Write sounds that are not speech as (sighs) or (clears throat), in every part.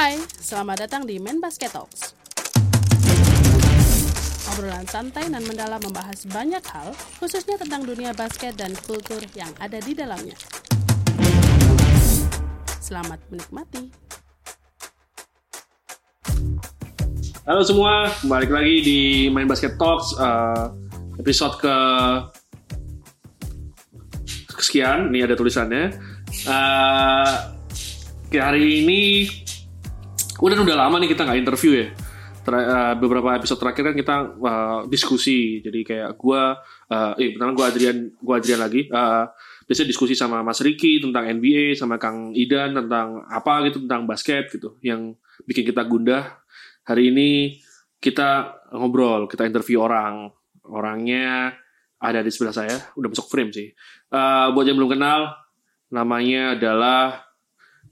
Hai, selamat datang di Men Basket Talks. Obrolan santai dan mendalam membahas banyak hal, khususnya tentang dunia basket dan kultur yang ada di dalamnya. Selamat menikmati. Halo semua, balik lagi di Main Basket Talks uh, episode ke kesekian. Ini ada tulisannya. Uh, hari ini udah udah lama nih kita nggak interview ya. Ter uh, beberapa episode terakhir kan kita uh, diskusi. Jadi kayak gua, uh, eh pertama gua Adrian, gua Adrian lagi. Uh, biasanya diskusi sama Mas Riki tentang NBA, sama Kang Idan tentang apa gitu tentang basket gitu, yang bikin kita gundah hari ini kita ngobrol, kita interview orang. Orangnya ada di sebelah saya, udah masuk frame sih. Uh, buat yang belum kenal, namanya adalah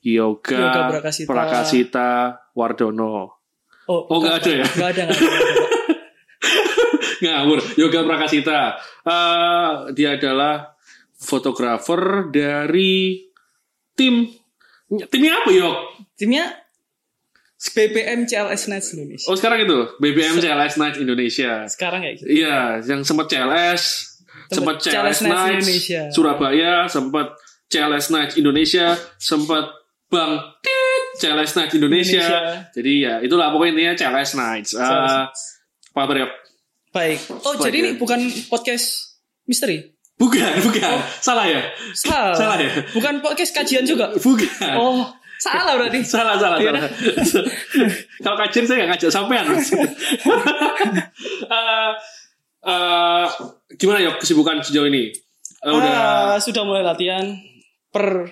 Yoga, Yoga Prakasita. Prakasita Wardono. Oh, Oh, nggak ada ya? Nggak ada, nggak ada. (laughs) Ngawur, Yoga Prakasita. Uh, dia adalah fotografer dari tim timnya apa Yok? Timnya BPM CLS Nets Indonesia. Oh sekarang itu BBM CLS Night Indonesia. Sekarang kayak gitu. Iya, yang sempat CLS, sempat Sempat CLS, CLS Nights Nights Indonesia. Surabaya, sempat CLS Nights Indonesia, sempat Bang CLS Nights Indonesia. Indonesia. Jadi ya itulah pokoknya intinya CLS Nights. Uh, CLS apa kabar Yok? Baik. Oh, Baik, jadi ya. ini bukan podcast misteri. Bukan, bukan. Salah ya? Salah. Salah ya? Bukan podcast kajian juga. Bukan. Oh, salah berarti. Salah, salah, Iya. salah. (laughs) Kalau kajian saya nggak ngajak sampean. (laughs) Eh, eh, gimana Yok kesibukan sejauh ini? Eh, udah Ah, sudah mulai latihan per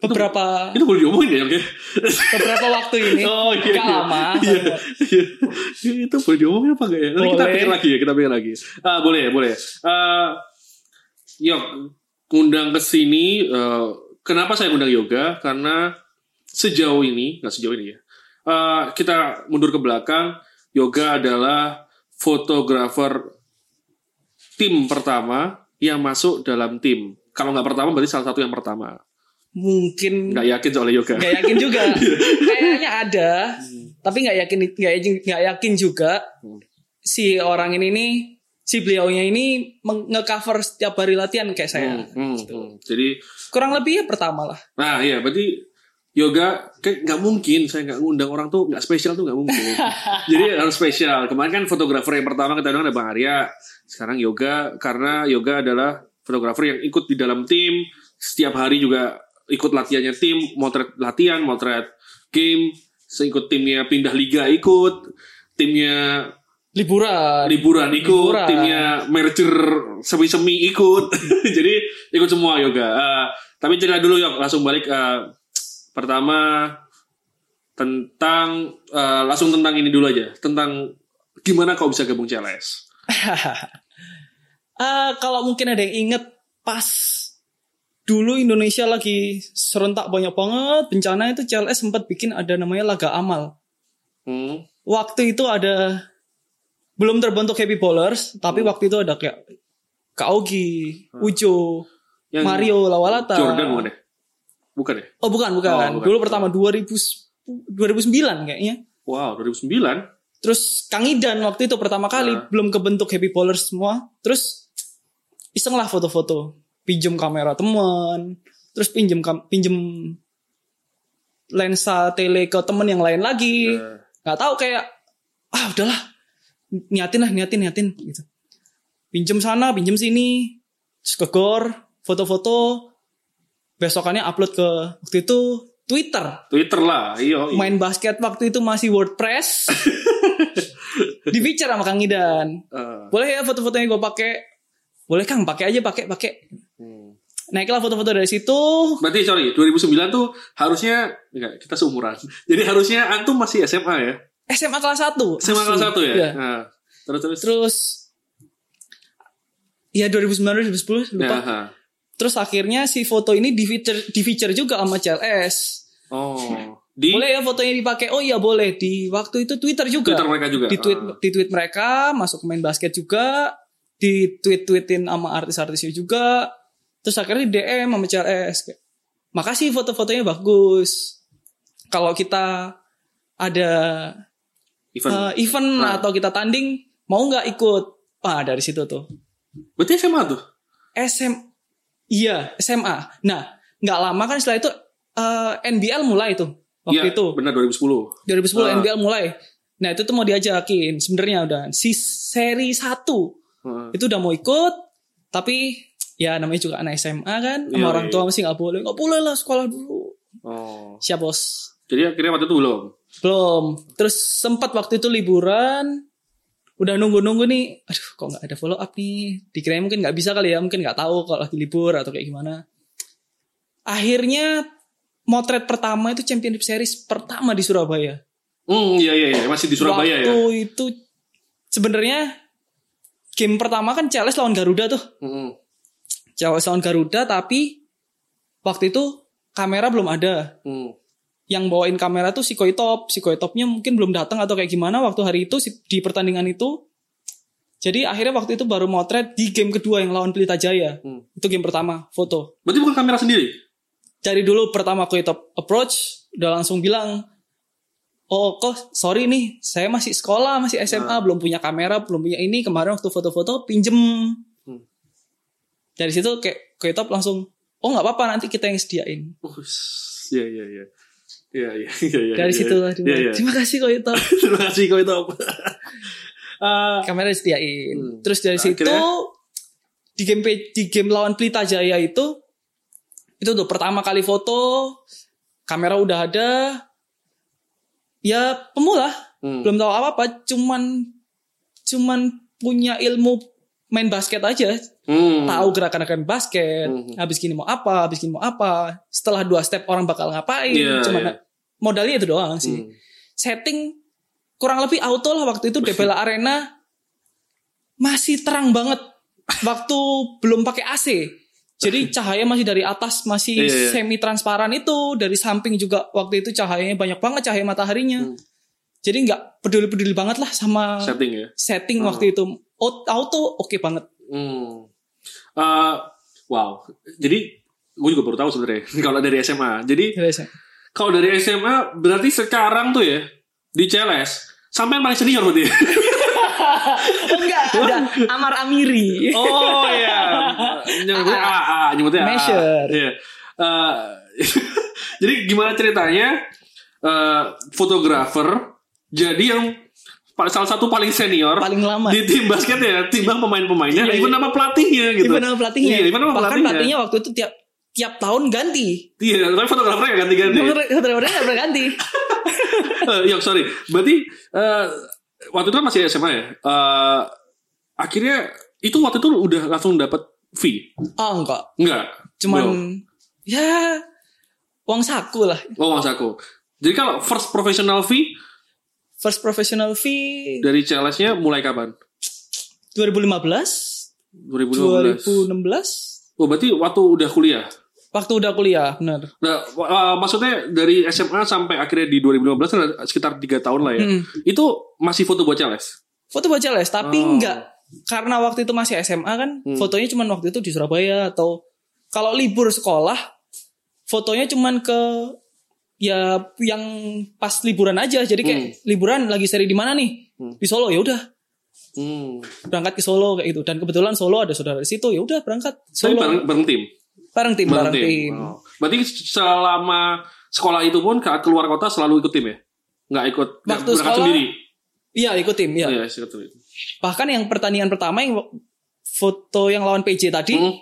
beberapa itu boleh diomongin ya Yok ya? beberapa waktu ini. Oh iya. Nggak iya. lama. Iya. iya. itu boleh diomongin apa enggak ya? Nanti kita pikir lagi ya, kita pikir lagi. Ah, boleh, boleh. Eh, Yok, undang ke sini eh, kenapa saya undang yoga? Karena sejauh ini, nggak sejauh ini ya. eh, kita mundur ke belakang, yoga adalah fotografer tim pertama yang masuk dalam tim. Kalau nggak pertama berarti salah satu yang pertama. Mungkin Nggak yakin soalnya yoga. nggak yakin juga. (laughs) Kayaknya ada, tapi nggak yakin nggak yakin nggak yakin juga Hmm. si orang ini nih si beliaunya ini nge-cover setiap hari latihan kayak saya. Hmm, hmm, hmm. Jadi Kurang lebih ya pertama lah. Nah iya berarti yoga kayak nggak mungkin saya nggak ngundang orang tuh nggak spesial tuh nggak mungkin. (laughs) Jadi harus spesial. Kemarin kan fotografer yang pertama kita undang ada Bang Arya. Sekarang yoga karena yoga adalah fotografer yang ikut di dalam tim. Setiap hari juga ikut latihannya tim, motret latihan, motret game. Seikut timnya pindah liga ikut, timnya Liburan. liburan ikut, Liburan. timnya merger semi-semi ikut. (laughs) Jadi ikut semua yoga. Eh, tapi cerita dulu yuk, langsung balik eh, pertama tentang eh, langsung tentang ini dulu aja, tentang gimana kau bisa gabung CLS. Ah, (laughs) kalau mungkin ada yang inget pas dulu Indonesia lagi serentak banyak banget bencana itu CLS sempat bikin ada namanya laga amal. Hmm. Waktu itu ada belum terbentuk Happy Ballers, tapi waktu itu ada kayak Kaogi, Ujo, Yang Mario Lawalata. Jordan bukan ya? Bukan ya? Oh bukan, bukan. Oh, bukan. Dulu pertama 2000 2009 kayaknya. Wow, 2009. Terus Kang Idan waktu itu pertama kali Nah. belum kebentuk Happy Ballers semua. Terus iseng lah foto-foto, pinjem kamera teman, terus pinjem pinjem lensa tele ke temen yang lain lagi. Eh, Nggak tahu kayak ah udahlah niatin lah niatin niatin gitu. Pinjem sana, pinjem sini, terus ke gor, foto-foto. Besokannya upload ke waktu itu Twitter. Twitter lah, iya. iya. Main basket waktu itu masih WordPress. (laughs) Di feature sama Kang Idan. Eh, Boleh ya foto-fotonya gue pakai? Boleh Kang, pakai aja, pakai, pakai. Naiklah foto-foto dari situ. Berarti sorry, 2009 tuh harusnya enggak kita seumuran. (laughs) Jadi harusnya antum masih SMA ya? SMA kelas 1. SMA kelas 1 ya? Iya. Nah, terus terus. Terus ya 2009 2010 lupa. Ya, ha. Terus akhirnya si foto ini di feature di feature juga sama CLS. Oh, di Boleh ya fotonya dipakai? Oh iya boleh. Di waktu itu Twitter juga. Twitter mereka juga. Di tweet Ah. di tweet mereka masuk main basket juga. Di tweet tweetin sama artis-artisnya juga. Terus akhirnya DM sama CLS. Kayak, Makasih foto-fotonya bagus. Kalau kita ada Event. eh, event Nah. atau kita tanding mau nggak ikut ah dari situ tuh Berarti SMA tuh? SM iya SMA nah nggak lama kan setelah itu eh, NBL mulai tuh waktu Iya, itu Benar 2010. 2010 Ah. NBL mulai nah itu tuh mau diajakin sebenarnya udah si seri 1 Heeh. itu udah mau ikut tapi ya namanya juga anak SMA kan sama Iya, orang iya. tua masih nggak boleh nggak boleh lah sekolah dulu Oh. siap bos Jadi akhirnya waktu itu belum. belum terus sempat waktu itu liburan udah nunggu-nunggu nih aduh kok nggak ada follow up nih dikira mungkin nggak bisa kali ya mungkin nggak tahu kalau lagi libur atau kayak gimana akhirnya motret pertama itu championship series pertama di Surabaya Hmm, iya iya iya, masih di Surabaya waktu ya. itu sebenarnya game pertama kan Cales lawan Garuda tuh Hmm. Cales lawan Garuda tapi waktu itu kamera belum ada Hmm. yang bawain kamera tuh si Koitop. Si Koitopnya mungkin belum datang atau kayak gimana waktu hari itu di pertandingan itu. Jadi akhirnya waktu itu baru motret di game kedua yang lawan Pelita Jaya. Hmm. Itu game pertama, foto. Berarti bukan kamera sendiri? Dari dulu pertama Koitop approach, udah langsung bilang, Oh kok sorry nih, saya masih sekolah, masih SMA, belum punya kamera, belum punya ini. Kemarin waktu foto-foto pinjem. Dari situ kayak Koitop langsung, oh nggak apa-apa nanti kita yang sediain. Iya iya iya. Iya iya (laughs) iya. Dari iya, situ, aduh, Iya iya. terima kasih Koitop. (laughs) Terima kasih kau (laughs) itu. Eh, kamera disediain. Hmm. Terus dari situ Akhirnya? di game di game lawan Pelita Jaya itu itu tuh pertama kali foto kamera udah ada ya pemula hmm. belum tahu apa-apa cuman cuman punya ilmu main basket aja Hmm. tahu gerakan-gerakan basket Hmm. habis gini mau apa habis gini mau apa setelah dua step orang bakal ngapain Iya, cuman iya. modalnya itu doang sih Hmm. setting kurang lebih auto lah waktu itu Debela Arena masih terang banget waktu belum pakai AC. Jadi (laughs) cahaya masih dari atas masih Iya, iya. semi transparan itu dari samping juga waktu itu cahayanya banyak banget cahaya mataharinya. Hmm. Jadi nggak peduli-peduli banget lah sama Setting ya. setting Hmm. waktu itu. Au- Auto oke banget. Hmm. Eh, wow. Jadi gue juga baru tahu sebenarnya (laughs) kalau dari SMA. Jadi kalau dari SMA berarti sekarang tuh ya di CLS sampai yang paling senior berarti. (laughs) Enggak, ada Amar Amiri. oh iya. Nyebutnya A, A, nyebutnya A. Measure. Iya. Eh, (laughs) jadi gimana ceritanya eh, fotografer jadi yang salah satu paling senior Paling lama. di tim basket ya, timbang pemain-pemainnya, Iya, even iya. nama pelatihnya gitu. Even nama pelatihnya. Iya, even nama Bahkan pelatihnya. pelatihnya waktu itu tiap tiap tahun ganti. Iya, tapi fotografernya ganti-ganti. Fotografernya nggak pernah ganti. (laughs) Ya sorry. Berarti eh, waktu itu kan masih SMA ya. Eh, akhirnya itu waktu itu udah langsung dapat fee? Oh enggak, Enggak. cuman Belum. ya uang saku lah. Oh, Mas aku. Jadi kalau first professional fee First professional fee dari CLS-nya mulai kapan? 2015, 2015. 2016, Oh, berarti waktu udah kuliah. waktu udah kuliah, benar. Nah, eh, maksudnya dari SMA sampai akhirnya di 2015 kan sekitar tiga tahun lah ya. Mm. Itu masih foto buat CLS. Foto baca les, tapi Oh. enggak karena waktu itu masih SMA kan, Hmm. fotonya cuman waktu itu di Surabaya atau kalau libur sekolah, fotonya cuman ke ya yang pas liburan aja. Jadi kayak liburan lagi seri di mana nih? Hmm. Di Solo ya udah Hmm. berangkat ke Solo kayak gitu. Dan kebetulan Solo ada saudara di situ, ya udah berangkat Tapi Solo bareng, bareng tim. bareng tim bareng tim. Oh. Berarti selama sekolah itu pun saat keluar kota selalu ikut tim ya? Nggak ikut Waktu berangkat sekolah, sendiri? Iya ikut tim ya. Iya, ikut tim. Bahkan yang pertandingan pertama yang foto yang lawan PJ tadi, Hmm.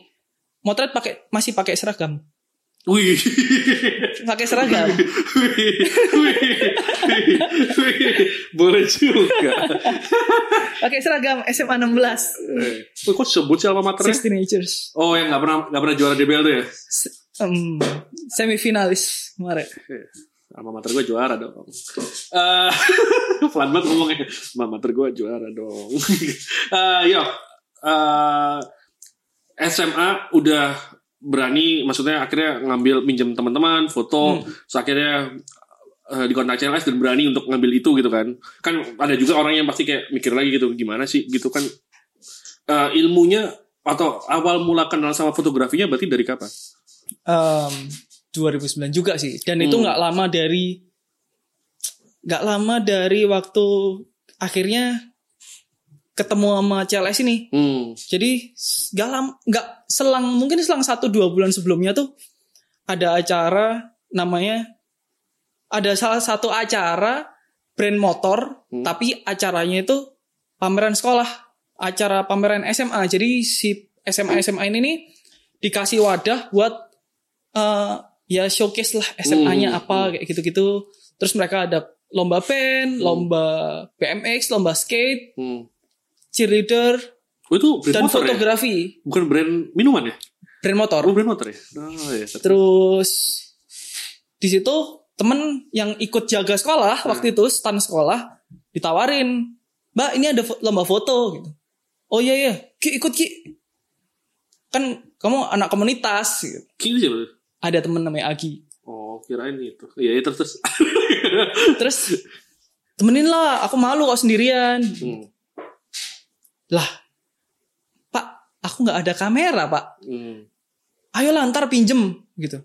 motret pakai masih pakai seragam. Wih. Pakai seragam. Wih. Wih. Wih. Boleh juga. pakai seragam SMA 16. Eh, kok sebut sih alma maternya? 16 teenagers. Oh, yang nggak pernah nggak pernah juara DBL tuh ya? Se- em, semifinalis kemarin. Alma mater gue juara dong. Eh, (laughs) pelan banget ngomongnya. Alma mater gue juara dong. (laughs) Eh, yo, eh, SMA udah berani, maksudnya akhirnya ngambil minjem teman-teman, foto, terus akhirnya eh, di kontak CLS dan berani untuk ngambil itu gitu kan. Kan ada juga orang yang pasti kayak mikir lagi gitu, gimana sih gitu kan. Eh, ilmunya atau awal mula kenal sama fotografinya berarti dari kapan? Em, 2009 juga sih. Dan itu Hmm. nggak lama dari nggak lama dari waktu akhirnya ketemu sama CLS ini. Hmm. Jadi nggak lam nggak selang mungkin selang satu dua bulan sebelumnya tuh ada acara namanya ada salah satu acara brand motor Hmm. tapi acaranya itu pameran sekolah acara pameran SMA jadi si SMA SMA ini nih dikasih wadah buat eh, ya showcase lah SMA-nya Hmm, apa kayak gitu-gitu terus mereka ada lomba pen lomba BMX lomba skate Hmm. Cheerleader Oh itu brand dan motor ya? fotografi Bukan brand minuman ya? brand motor Oh brand motor ya? Oh iya. Terus di situ temen yang ikut jaga sekolah waktu itu stand sekolah ditawarin, Mbak ini ada lomba foto gitu. Oh iya iya, Ki ikut Ki. Kan kamu anak komunitas. Gitu. Kini siapa? Ada temen namanya Agi. Oh kirain itu. Iya iya terus terus. Terus temenin lah, aku malu kok sendirian. hmm. Lah, Pak, aku nggak ada kamera Pak. Hmm. ayolah ntar pinjem gitu.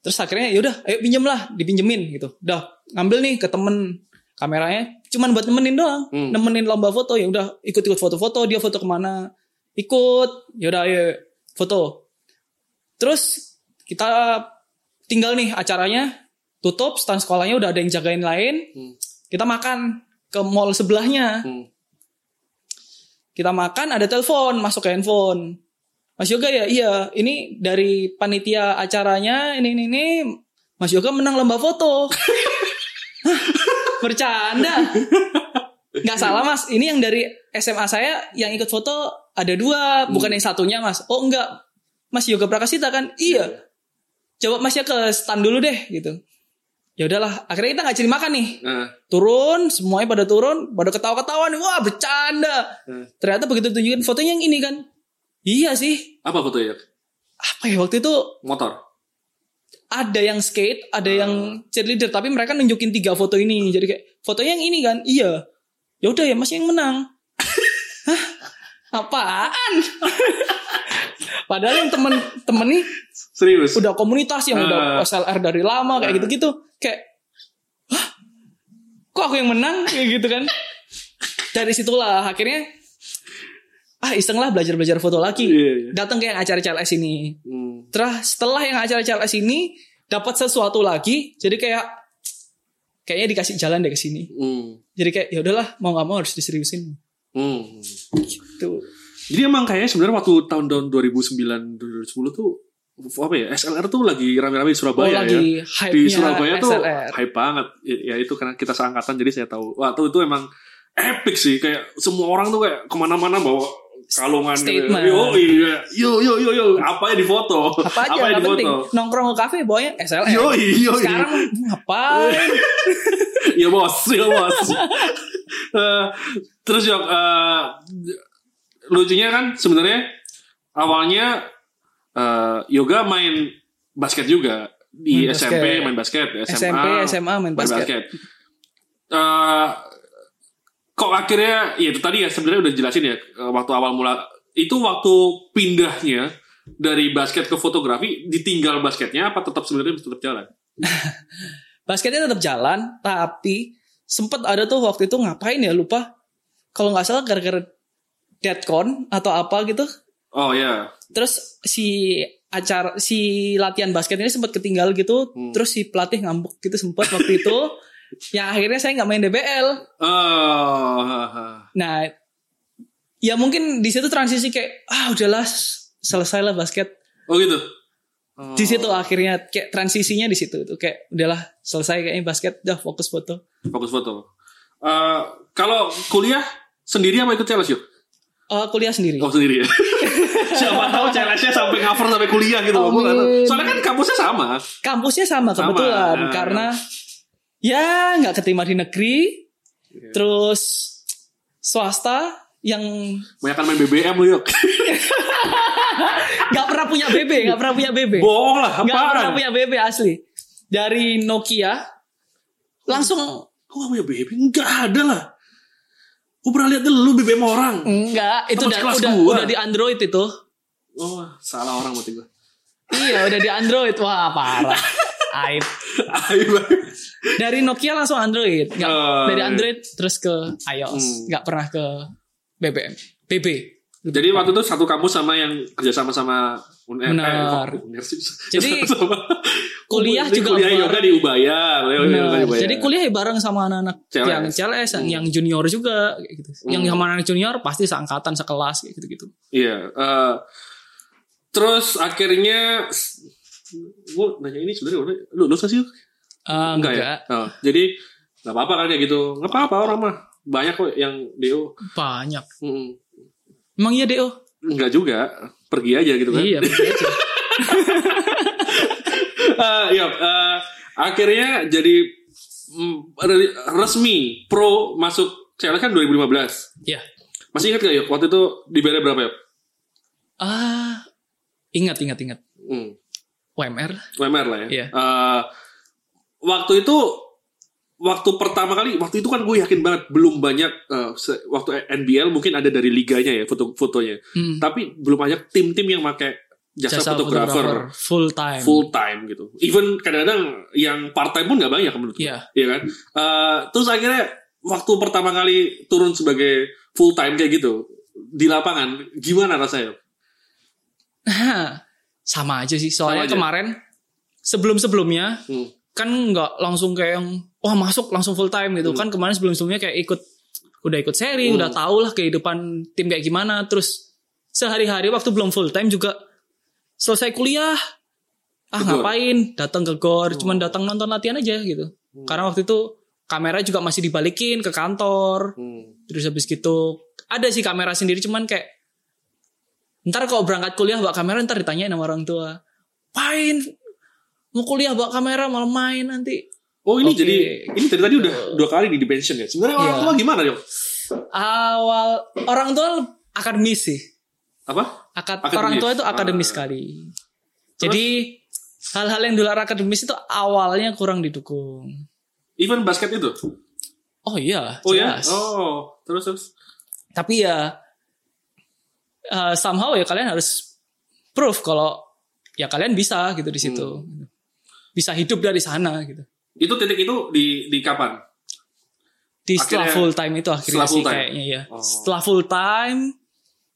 Terus akhirnya yaudah ayo pinjem lah dipinjemin gitu. Udah ngambil nih ke temen kameranya cuman buat nemenin doang. Hmm. Nemenin lomba foto ya udah ikut-ikut foto-foto dia foto ke mana ikut yaudah ayo foto. Terus kita tinggal nih acaranya tutup stand sekolahnya udah ada yang jagain lain. Hmm. Kita makan ke mall sebelahnya. Hmm. Kita makan ada telepon masuk ke handphone. Mas Yoga ya iya ini dari panitia acaranya ini ini, ini Mas Yoga menang lomba foto. (laughs) Bercanda. Nggak salah mas, ini yang dari SMA saya yang ikut foto ada dua, bukan yang satunya mas. Oh enggak, Mas Yoga Prakasita kan? Iya. Coba masnya ke stand dulu deh gitu. Ya udahlah, akhirnya kita nggak jadi makan nih. Nah, Turun, semuanya pada turun, pada ketawa-ketawa nih. Wah bercanda. Hmm. Ternyata begitu tunjukin fotonya yang ini kan. Iya sih. apa foto ya? Apa ya waktu itu Motor. ada yang skate, ada yang cheerleader, tapi mereka nunjukin tiga foto ini. Jadi kayak fotonya yang ini kan. Iya. Ya udah ya Mas yang menang. (laughs) Hah? Apaan? (laughs) Padahal yang temen-temen nih Serius. udah komunitas yang udah Ah. SLR dari lama kayak Ah. gitu-gitu. Kayak Hah? Kok aku yang menang (laughs) kayak gitu kan? Dari situlah akhirnya ah iseng lah belajar-belajar foto lagi. Iya, iya. Datang ke yang acara CLS ini. Hmm. Terus setelah yang acara CLS ini dapat sesuatu lagi, jadi kayak kayaknya dikasih jalan deh ke sini. Hmm. Jadi kayak ya udahlah mau nggak mau harus diseriusin. Hmm. Gitu. Jadi emang kayaknya sebenarnya waktu tahun-tahun 2009 2010 tuh apa ya SLR tuh lagi rame-rame di Oh Surabaya lagi ya. hype-nya Di Surabaya tuh SLR. hype banget. Ya, ya itu karena kita seangkatan jadi saya tahu. Wah tuh itu emang epic sih kayak semua orang tuh kayak ke mana-mana bawa kalungan. Statement. Yo iya. Yo yo yo yo apa ya di foto? Apa aja apa ya nggak di penting. foto? Nongkrong ke kafe bawanya SLR. Yo yo Sekarang ngapain? (laughs) ya bos, ya bos. (laughs) Eh, terus Yok, eh, lucunya kan sebenarnya awalnya eh, yoga main basket juga di Main SMP basket. main basket, SMA, SMP, SMA main basket. Eh, kok akhirnya ya itu tadi ya sebenarnya udah jelasin ya eh, waktu awal mula itu waktu pindahnya dari basket ke fotografi ditinggal basketnya apa tetap sebenarnya tetap jalan? (laughs) Basketnya tetap jalan, tapi sempet ada tuh waktu itu ngapain ya lupa. Kalau nggak salah gara-gara deadcon atau apa gitu. Oh ya, Terus si acara si latihan basket ini sempat ketinggal gitu. Hmm. Terus si pelatih ngambek gitu sempat waktu itu. (laughs) yang akhirnya saya nggak main DBL. Oh, Nah, ya mungkin di situ transisi kayak ah udahlah selesai lah basket. oh gitu. Oh. Di situ akhirnya kayak transisinya di situ tuh kayak udahlah selesai kayaknya basket udah fokus foto. Fokus foto. Eh, kalau kuliah sendiri apa ikut challenge yuk? Eh, kuliah sendiri. Oh sendiri ya. (laughs) Siapa tahu challenge-nya sampai cover sampai kuliah gitu loh. Soalnya kan kampusnya sama. Kampusnya sama Sama, kebetulan nah. karena ya nggak keterima di negeri, Iya. terus swasta yang Banyak main BBM lu yuk. (laughs) nggak pernah punya BB, nggak pernah punya BB, Bohong lah. nggak pernah Apaan? punya BB asli. Dari Nokia langsung Kok gak punya BBM? Enggak ada lah. Gue pernah lihat dulu BBM orang. enggak, itu udah udah, gua. udah di Android itu. Oh, salah orang berarti gue. Iya, udah di Android. Wah, parah. Aib. Aib. Dari Nokia langsung Android. Nggak- Oh, dari iya. Android terus ke iOS. Hmm. Pernah ke BBM. BB. Jadi waktu itu satu kampus sama yang kerja sama sama Uner. Benar. Eh. Jadi, (laughs) Sama- kuliah Jadi juga kuliah yoga bareng. di Ubaya. Yoga Benar. di Ubaya. Jadi kuliah ya bareng sama anak-anak CLS. yang CLS, yang- yang junior juga gitu. Yang Hmm. sama anak junior pasti seangkatan, sekelas gitu-gitu. Iya. eh, terus akhirnya gue nanya ini sebenarnya lu gak sih? Ah, enggak, enggak. ya. Oh, jadi nggak apa-apa kan ya gitu. Nggak apa-apa orang mah banyak kok yang do. Banyak. Mm, Emang iya DO? Enggak juga. Pergi aja gitu kan. Iya, betul aja. (laughs) Eh, (laughs) iya, eh, akhirnya jadi mm, re- resmi pro masuk CLS kan 2015. Iya. Masih ingat gak ya waktu itu dibayar berapa ya? Ah, ingat ingat ingat. Hmm. UMR. UMR lah ya. Iya. Eh, waktu itu waktu pertama kali waktu itu kan gue yakin banget belum banyak se- waktu NBL mungkin ada dari liganya ya foto-fotonya. Hmm. Tapi belum banyak tim-tim yang pakai jasa, fotografer full time. full time gitu. Even kadang-kadang yang part time pun nggak banyak menurut gue. Iya. Iya kan? Eh, terus akhirnya waktu pertama kali turun sebagai full time kayak gitu di lapangan gimana rasanya? (laughs) Sama aja sih. Soalnya Sama aja. kemarin sebelum-sebelumnya Hmm. kan nggak langsung kayak yang wah masuk langsung full time gitu Hmm. kan kemarin sebelum-sebelumnya kayak ikut udah ikut seri Hmm. udah tau lah kehidupan tim kayak gimana terus sehari-hari waktu belum full time juga selesai kuliah ah ngapain datang ke gor Oh. cuman datang nonton latihan aja gitu Hmm. karena waktu itu kamera juga masih dibalikin ke kantor Hmm. terus habis gitu ada sih kamera sendiri cuman kayak ntar kalau berangkat kuliah bawa kamera ntar ditanyain sama orang tua pain mau kuliah bawa kamera malah main nanti Oh ini Oke. jadi ini dari tadi udah dua kali di dimension ya. Sebenarnya orang Iya. tua gimana dong? awal orang tua akademis sih Apa? Akad, Akademis. orang tua itu akademis Ah. sekali jadi hal-hal yang di luar akademis itu awalnya kurang didukung Even basket itu? oh iya Oh ya? jelas. Oh terus terus. tapi ya eh, somehow ya kalian harus proof kalau ya kalian bisa gitu di situ Hmm. bisa hidup dari sana gitu Itu titik itu di di kapan? di setelah full time itu akhirnya sih time? kayaknya ya Oh. setelah full time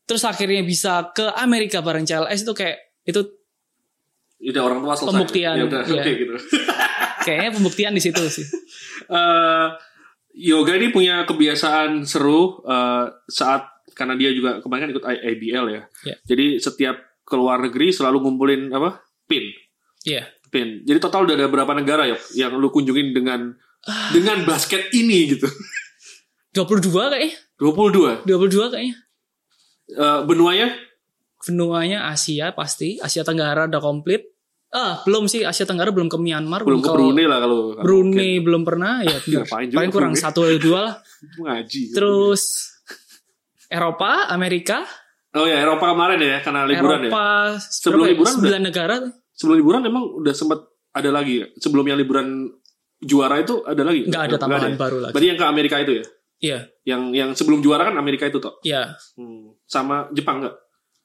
terus akhirnya bisa ke Amerika bareng CLS itu kayak itu Udah orang tua selesai. Pembuktian, Ya udah iya. oke gitu. (laughs) kayaknya pembuktian di situ sih Eh, yoga ini punya kebiasaan seru eh, saat karena dia juga kemarin kan ikut IBL ya. Iya. Jadi setiap keluar negeri selalu ngumpulin apa? Pin. iya Pin. Jadi total udah ada berapa negara ya yang lu kunjungin dengan dengan basket ini gitu. 22 kayaknya 22. 22 kayaknya Eh, benuanya benuanya Asia pasti Asia Tenggara udah komplit ah belum sih Asia Tenggara belum ke Myanmar belum ke Brunei lah kalau Brunei belum pernah ya (laughs) paling kurang Brunei? satu atau dua lah mungkin ngaji. terus Eropa Amerika Oh ya Eropa kemarin ya karena liburan ya. Eropa Sebelum berapa ya? liburan sembilan negara Sebelum liburan emang udah sempat ada lagi ya. Sebelum yang liburan juara itu ada lagi. nggak ada tambahan ya? baru lagi Berarti yang ke Amerika itu ya. iya Yang yang sebelum juara kan Amerika itu toh. iya Hmm. Sama Jepang nggak?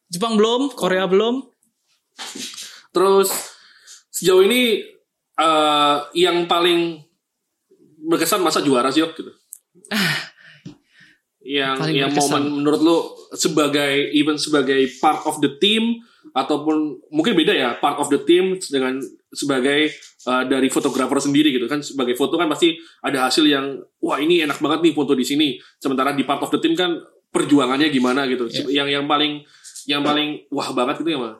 Jepang belum Korea belum Terus sejauh ini eh yang paling berkesan masa juara sih gitu. (sighs) yang Paling yang berkesan. momen menurut lo sebagai even sebagai part of the team ataupun mungkin beda ya part of the team dengan sebagai eh, dari fotografer sendiri gitu kan sebagai foto kan pasti ada hasil yang wah ini enak banget nih foto di sini sementara di part of the team kan perjuangannya gimana gitu. Iya. yang yang paling yang paling wah banget itu yang mana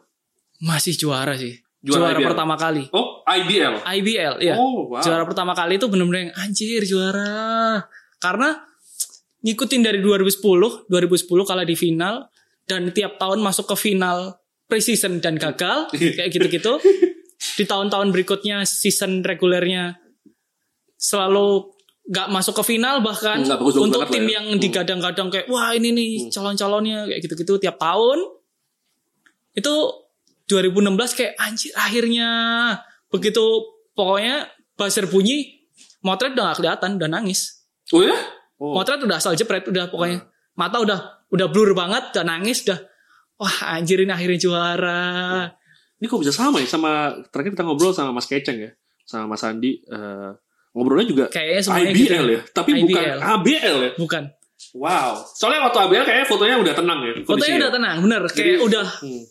masih juara sih. Juara juara, IBL. pertama kali. Oh IBL IBL ya oh wow. Juara pertama kali itu bener-bener yang anjir juara. Karena ngikutin dari 2010 2010 kalah di final dan tiap tahun masuk ke final preseason dan gagal (laughs) kayak gitu-gitu. Di tahun-tahun berikutnya season regulernya selalu nggak masuk ke final bahkan Nggak bagus-bagus untuk tim ya. yang Hmm. digadang-gadang kayak wah ini nih calon-calonnya kayak gitu-gitu tiap tahun itu 2016 kayak anjir akhirnya begitu pokoknya buzzer bunyi motret udah gak kelihatan udah nangis oh ya oh. motret udah asal jepret udah pokoknya mata udah udah blur banget udah nangis udah wah anjir ini akhirnya juara Ini kok bisa sama ya sama terakhir kita ngobrol sama Mas Keceng ya. sama Mas Andi eh, ngobrolnya juga Kayaknya semuanya IBL gitu. ya, tapi bukan IBL. ABL ya. Bukan. Wow. Soalnya waktu ABL kayaknya fotonya udah tenang ya. Fotonya udah tenang, bener. Kayak Jadi- udah Hmm.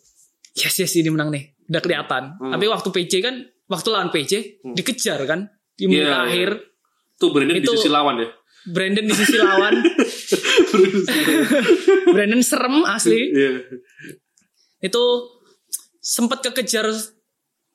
yes yes ini menang nih. Udah kelihatan. Hmm. Tapi waktu PC kan, waktu lawan PC Hmm. dikejar kan di menit Iya, akhir. Tuh Brandon di Itu- sisi lawan ya. Brandon di sisi lawan. (laughs) Brandon serem asli. Iya. Itu sempat kekejar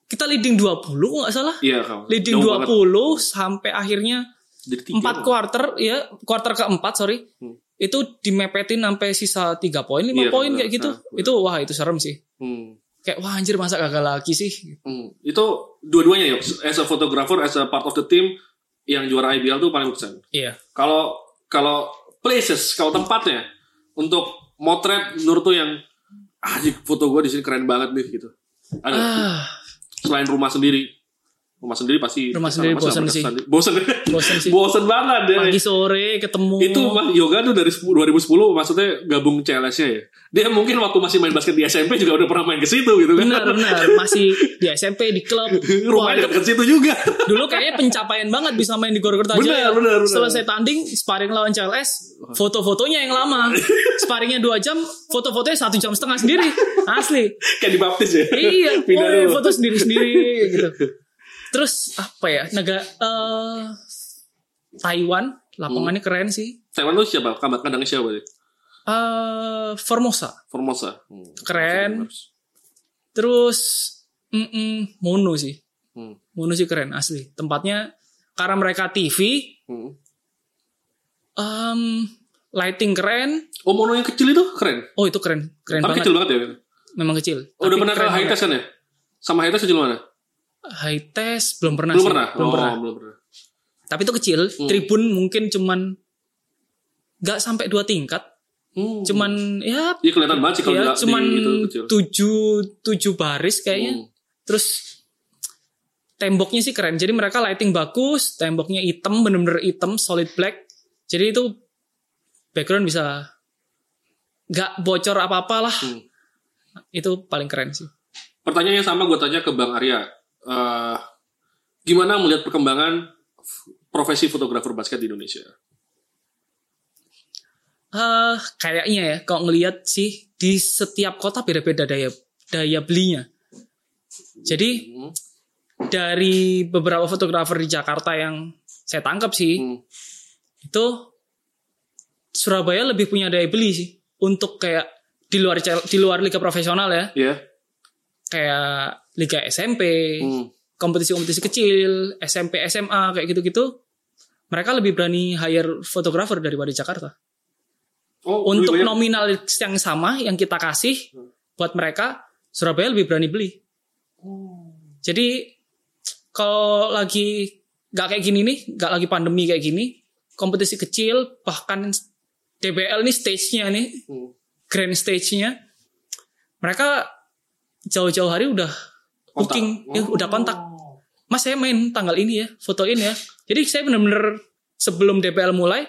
kita leading 20 kok nggak salah. Iya, kawan. Leading Jauh 20 sampai akhirnya empat quarter ya quarter keempat sorry Hmm. itu dimepetin sampai sisa 3 poin 5 Iya, poin kayak gitu Nah, itu wah itu serem sih Hmm. kayak wah anjir masa gagal lagi sih Hmm. Itu dua-duanya ya. As a photographer, as a part of the team yang juara IBL tuh paling berkesan. iya Kalau kalau places, kalau tempatnya untuk motret menurut tuh yang ah foto gue di sini keren banget nih gitu. Ada ah selain rumah sendiri. Rumah sendiri pasti Rumah sendiri nggak sih. bosen sih (laughs) bosen banget deh. pagi sore ketemu Itu Mas Yoga tuh dari 2010 maksudnya gabung CLS-nya ya. Dia mungkin waktu masih main basket di SMP juga udah pernah main ke situ gitu kan. benar benar masih (laughs) di SMP di klub Rumahnya itu dekat situ juga. (laughs) dulu kayaknya pencapaian banget bisa main di Gor Kertajaya. Benar, benar, benar. Selesai tanding, sparring lawan CLS, foto-fotonya yang lama. Sparringnya dua jam, foto-fotonya satu jam setengah sendiri. Asli. Kayak di baptis ya. Iya, woy, dulu. foto sendiri-sendiri gitu. Terus apa ya? Negara eh Taiwan, lapangannya keren sih. Taiwan tuh siapa? Kandang- Kandangnya siapa sih? eh Formosa, Formosa. Hmm. Keren. terus mm-mm, Mono sih. Hmm. Mono sih keren asli. Tempatnya karena mereka TV, Hmm. em, lighting keren. Oh mono yang kecil itu keren. Oh itu keren, keren Tapi banget. kecil banget ya. Memang kecil. Oh, udah pernah ke high kan ya? Sama high kecil mana? High test belum pernah belum sih. pernah. Belum oh, pernah. belum pernah. Tapi itu kecil. Hmm. Tribun mungkin cuman nggak sampai dua tingkat. Hmm. Cuman ya, Iya kelihatan banget sih kalau ya cuman di itu kecil. tujuh tujuh baris kayaknya. Hmm. Terus temboknya sih keren. Jadi mereka lighting bagus, temboknya hitam, bener-bener hitam, solid black. Jadi itu background bisa nggak bocor apa-apa lah. Hmm. Itu paling keren sih. Pertanyaannya sama gue tanya ke Bang Arya. Eh, gimana melihat perkembangan profesi fotografer basket di Indonesia? eh kayaknya ya kalau ngelihat sih di setiap kota beda-beda daya daya belinya. Jadi Hmm. dari beberapa fotografer di Jakarta yang saya tangkap sih Hmm. itu Surabaya lebih punya daya beli sih untuk kayak di luar di luar liga profesional ya Iya. kayak liga SMP Hmm. kompetisi-kompetisi kecil SMP SMA kayak gitu-gitu mereka lebih berani hire fotografer daripada Jakarta Oh, untuk banyak- nominal yang sama yang kita kasih Hmm. buat mereka Surabaya lebih berani beli Oh. jadi kalau lagi nggak kayak gini nih nggak lagi pandemi kayak gini kompetisi kecil bahkan DBL nih stage-nya nih Hmm. grand stage-nya mereka jauh-jauh hari udah Kontak. booking ya, Oh. udah kontak mas saya main tanggal ini ya fotoin ya jadi saya bener-bener sebelum DBL mulai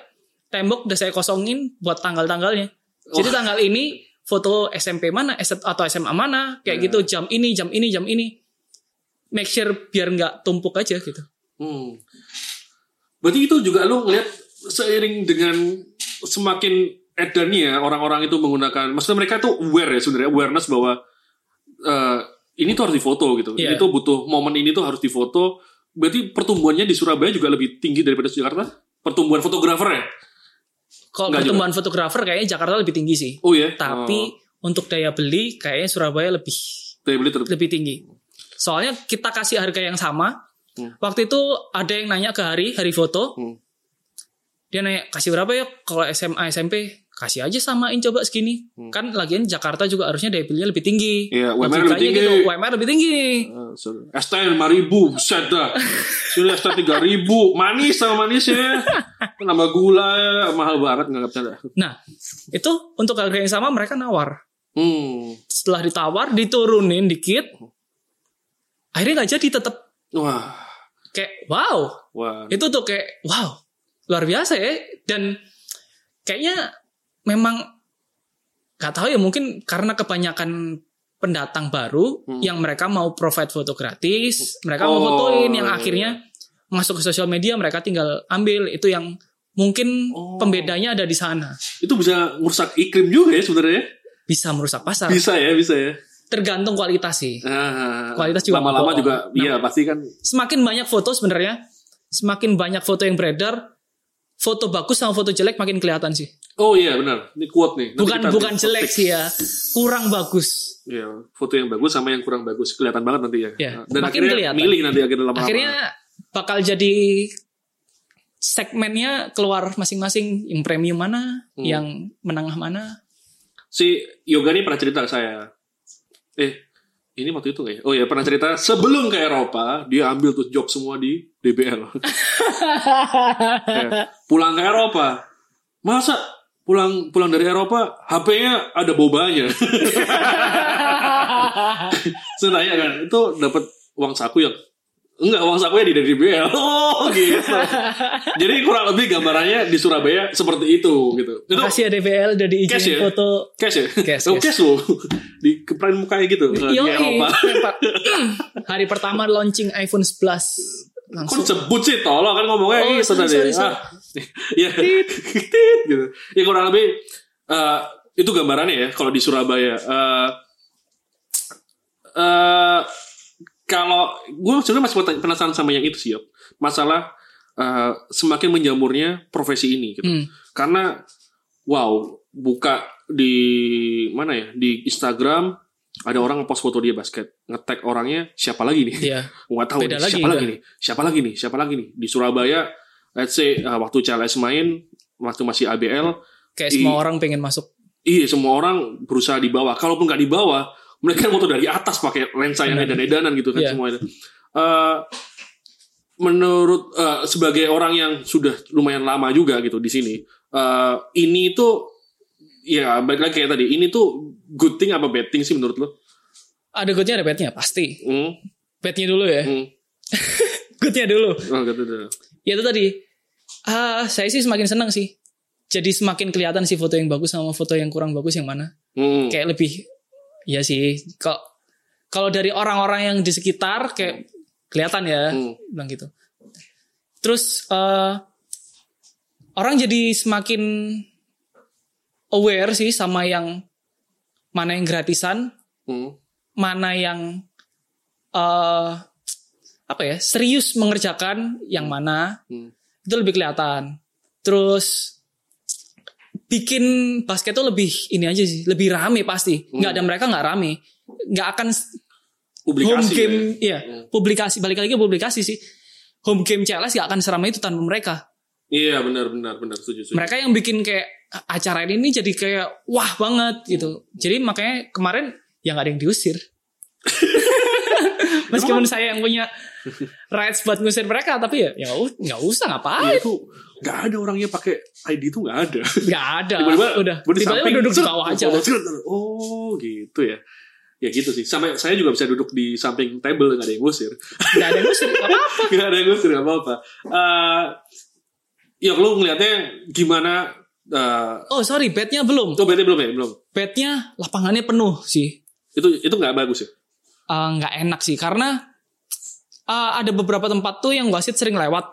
tembok udah saya kosongin buat tanggal-tanggalnya jadi tanggal ini foto SMP mana atau SMA mana kayak Ya. gitu jam ini jam ini jam ini make sure biar nggak tumpuk aja gitu Hmm. Berarti itu juga lu ngeliat seiring dengan semakin edannya ya, orang-orang itu menggunakan, maksudnya mereka tuh aware ya sebenarnya awareness bahwa eh, ini tuh harus difoto gitu. Ini Iya. tuh butuh momen ini tuh harus difoto. Berarti pertumbuhannya di Surabaya juga lebih tinggi daripada Jakarta? Pertumbuhan fotografer ya? kalau pertumbuhan fotografer kayaknya Jakarta lebih tinggi sih Oh ya. tapi untuk daya beli kayaknya Surabaya lebih daya beli ter- lebih tinggi. Soalnya kita kasih harga yang sama. Hmm. Waktu itu ada yang nanya ke Hari, Hari foto. Hmm. Dia nanya, kasih berapa ya kalau SMA, SMP? Kasih aja samain coba segini. Hmm. Kan lagian Jakarta juga harusnya daya belinya lebih tinggi. Iya, UMR lebih tinggi. Gitu, UMR lebih tinggi nih. Eh, sorry. ST 5000 buset dah. Sini ST 3000 manis sama manisnya. (laughs) Nambah gula mahal banget nggak dah. Nah, itu untuk harga yang sama mereka nawar. Hmm. Setelah ditawar, diturunin dikit. Akhirnya nggak jadi tetap Wah, kayak wow. wah. itu tuh kayak wow luar biasa ya dan kayaknya memang nggak tahu ya mungkin karena kebanyakan pendatang baru Hmm. yang mereka mau provide foto gratis, mereka mau Oh, fotoin yang iya, akhirnya masuk ke sosial media mereka tinggal ambil itu yang mungkin Oh. pembedanya ada di sana. Itu bisa merusak iklim juga ya sebenarnya. Bisa merusak pasar. Bisa ya, bisa ya. Tergantung kualitas sih. Ah, Kualitas juga lama-lama juga iya pasti kan Semakin banyak foto sebenarnya, semakin banyak foto yang beredar, foto bagus sama foto jelek makin kelihatan sih. Oh iya benar. Ini quote nih. Nanti Bukan bukan jelek sih ya, kurang bagus. Iya, foto yang bagus sama yang kurang bagus kelihatan banget nanti ya. Iya, Dan makin akhirnya kelihatan. milih nanti akhirnya lama-lama. Akhirnya bakal jadi segmennya keluar masing-masing yang premium mana, Hmm. yang menengah mana. si Yoga ini pernah cerita ke saya. Eh, ini waktu itu ya? Oh ya pernah cerita sebelum ke Eropa dia ambil tuh job semua di DBL. Ya, pulang ke Eropa, masa pulang pulang dari Eropa HP-nya ada bobanya. (laughs) Saya tanya kan, itu dapat uang saku yang Enggak, uang sakunya di dari DBL. (laughs) Oh, gitu. (laughs) Jadi kurang lebih gambarannya di Surabaya seperti itu gitu. Itu Makasih ya DBL udah diizinin Cash ya? foto. cash ya? Cash, oh, cash. cash loh. (laughs) Di keprain mukanya gitu di Yoi, Eropa. hari pertama launching iPhone 11 Kok langsung disebut sih tolong kan ngomongnya Oh, gitu sorry, sorry, sorry. Ah, ya, tit gitu. Ya kurang lebih eh, itu gambarannya ya kalau di Surabaya. Eh eh, kalau gue sebenarnya masih penasaran sama yang itu sih, Yop. masalah eh, semakin menjamurnya profesi ini. Gitu. Hmm. Karena wow, buka di mana ya di Instagram ada orang ngepost foto dia basket, nge-tag orangnya siapa lagi nih? Iya. (laughs) nggak tahu Beda nih, lagi siapa lagi nih siapa lagi nih siapa lagi nih di Surabaya let's say uh, waktu CLS main waktu masih ABL Kayak semua orang pengen masuk. iya semua orang berusaha di bawah kalaupun nggak di bawah mereka foto dari atas pakai lensa yang Benar. edan-edanan gitu kan Iya. semuanya Eh, menurut eh, sebagai orang yang sudah lumayan lama juga gitu di sini eh, ini tuh ya balik lagi kayak tadi ini tuh good thing apa bad thing sih menurut lo Ada goodnya ada badnya pasti. hmm, Badnya dulu ya. hmm. (laughs) Goodnya dulu. Oh, gitu deh. Ya itu tadi. Ah, saya sih semakin senang sih. Jadi semakin kelihatan sih foto yang bagus sama foto yang kurang bagus yang mana. Hmm. Kayak lebih ya sih. Kalau kalau dari orang-orang yang di sekitar kayak kelihatan ya, Hmm. bilang gitu. Terus eh, orang jadi semakin aware sih sama yang mana yang gratisan, Hmm. mana yang eh apa ya serius mengerjakan yang mana Hmm. itu lebih kelihatan. Terus bikin basket tuh lebih ini aja sih, lebih rame pasti. Nggak ada mereka nggak rame, nggak akan publikasi home game, ya. iya publikasi balik lagi publikasi sih. Home game CLS nggak akan seramai itu tanpa mereka. Iya benar benar benar setuju setuju. Mereka yang bikin kayak acara ini jadi kayak wah banget gitu. Jadi makanya kemarin ya nggak ada yang diusir. (laughs) Meskipun saya yang punya rights buat ngusir mereka, tapi ya ya nggak usah Iya ngapain. itu nggak ada orangnya pakai ID itu nggak ada. Nggak ada. Tiba-tiba udah. Tiba-tiba samping, duduk di bawah aja. Oh gitu ya. Ya gitu sih. Sampai saya juga bisa duduk di samping table nggak ada yang ngusir. Nggak ada yang ngusir. Nggak apa-apa. (laughs) nggak ada yang ngusir nggak apa-apa. Eh, ya kalau ngelihatnya gimana? eh Oh sorry, bednya belum. oh berarti belum ya belum. Bednya lapangannya penuh sih. Itu itu nggak bagus ya. Eh, nggak enak sih karena eh, ada beberapa tempat tuh yang wasit sering lewat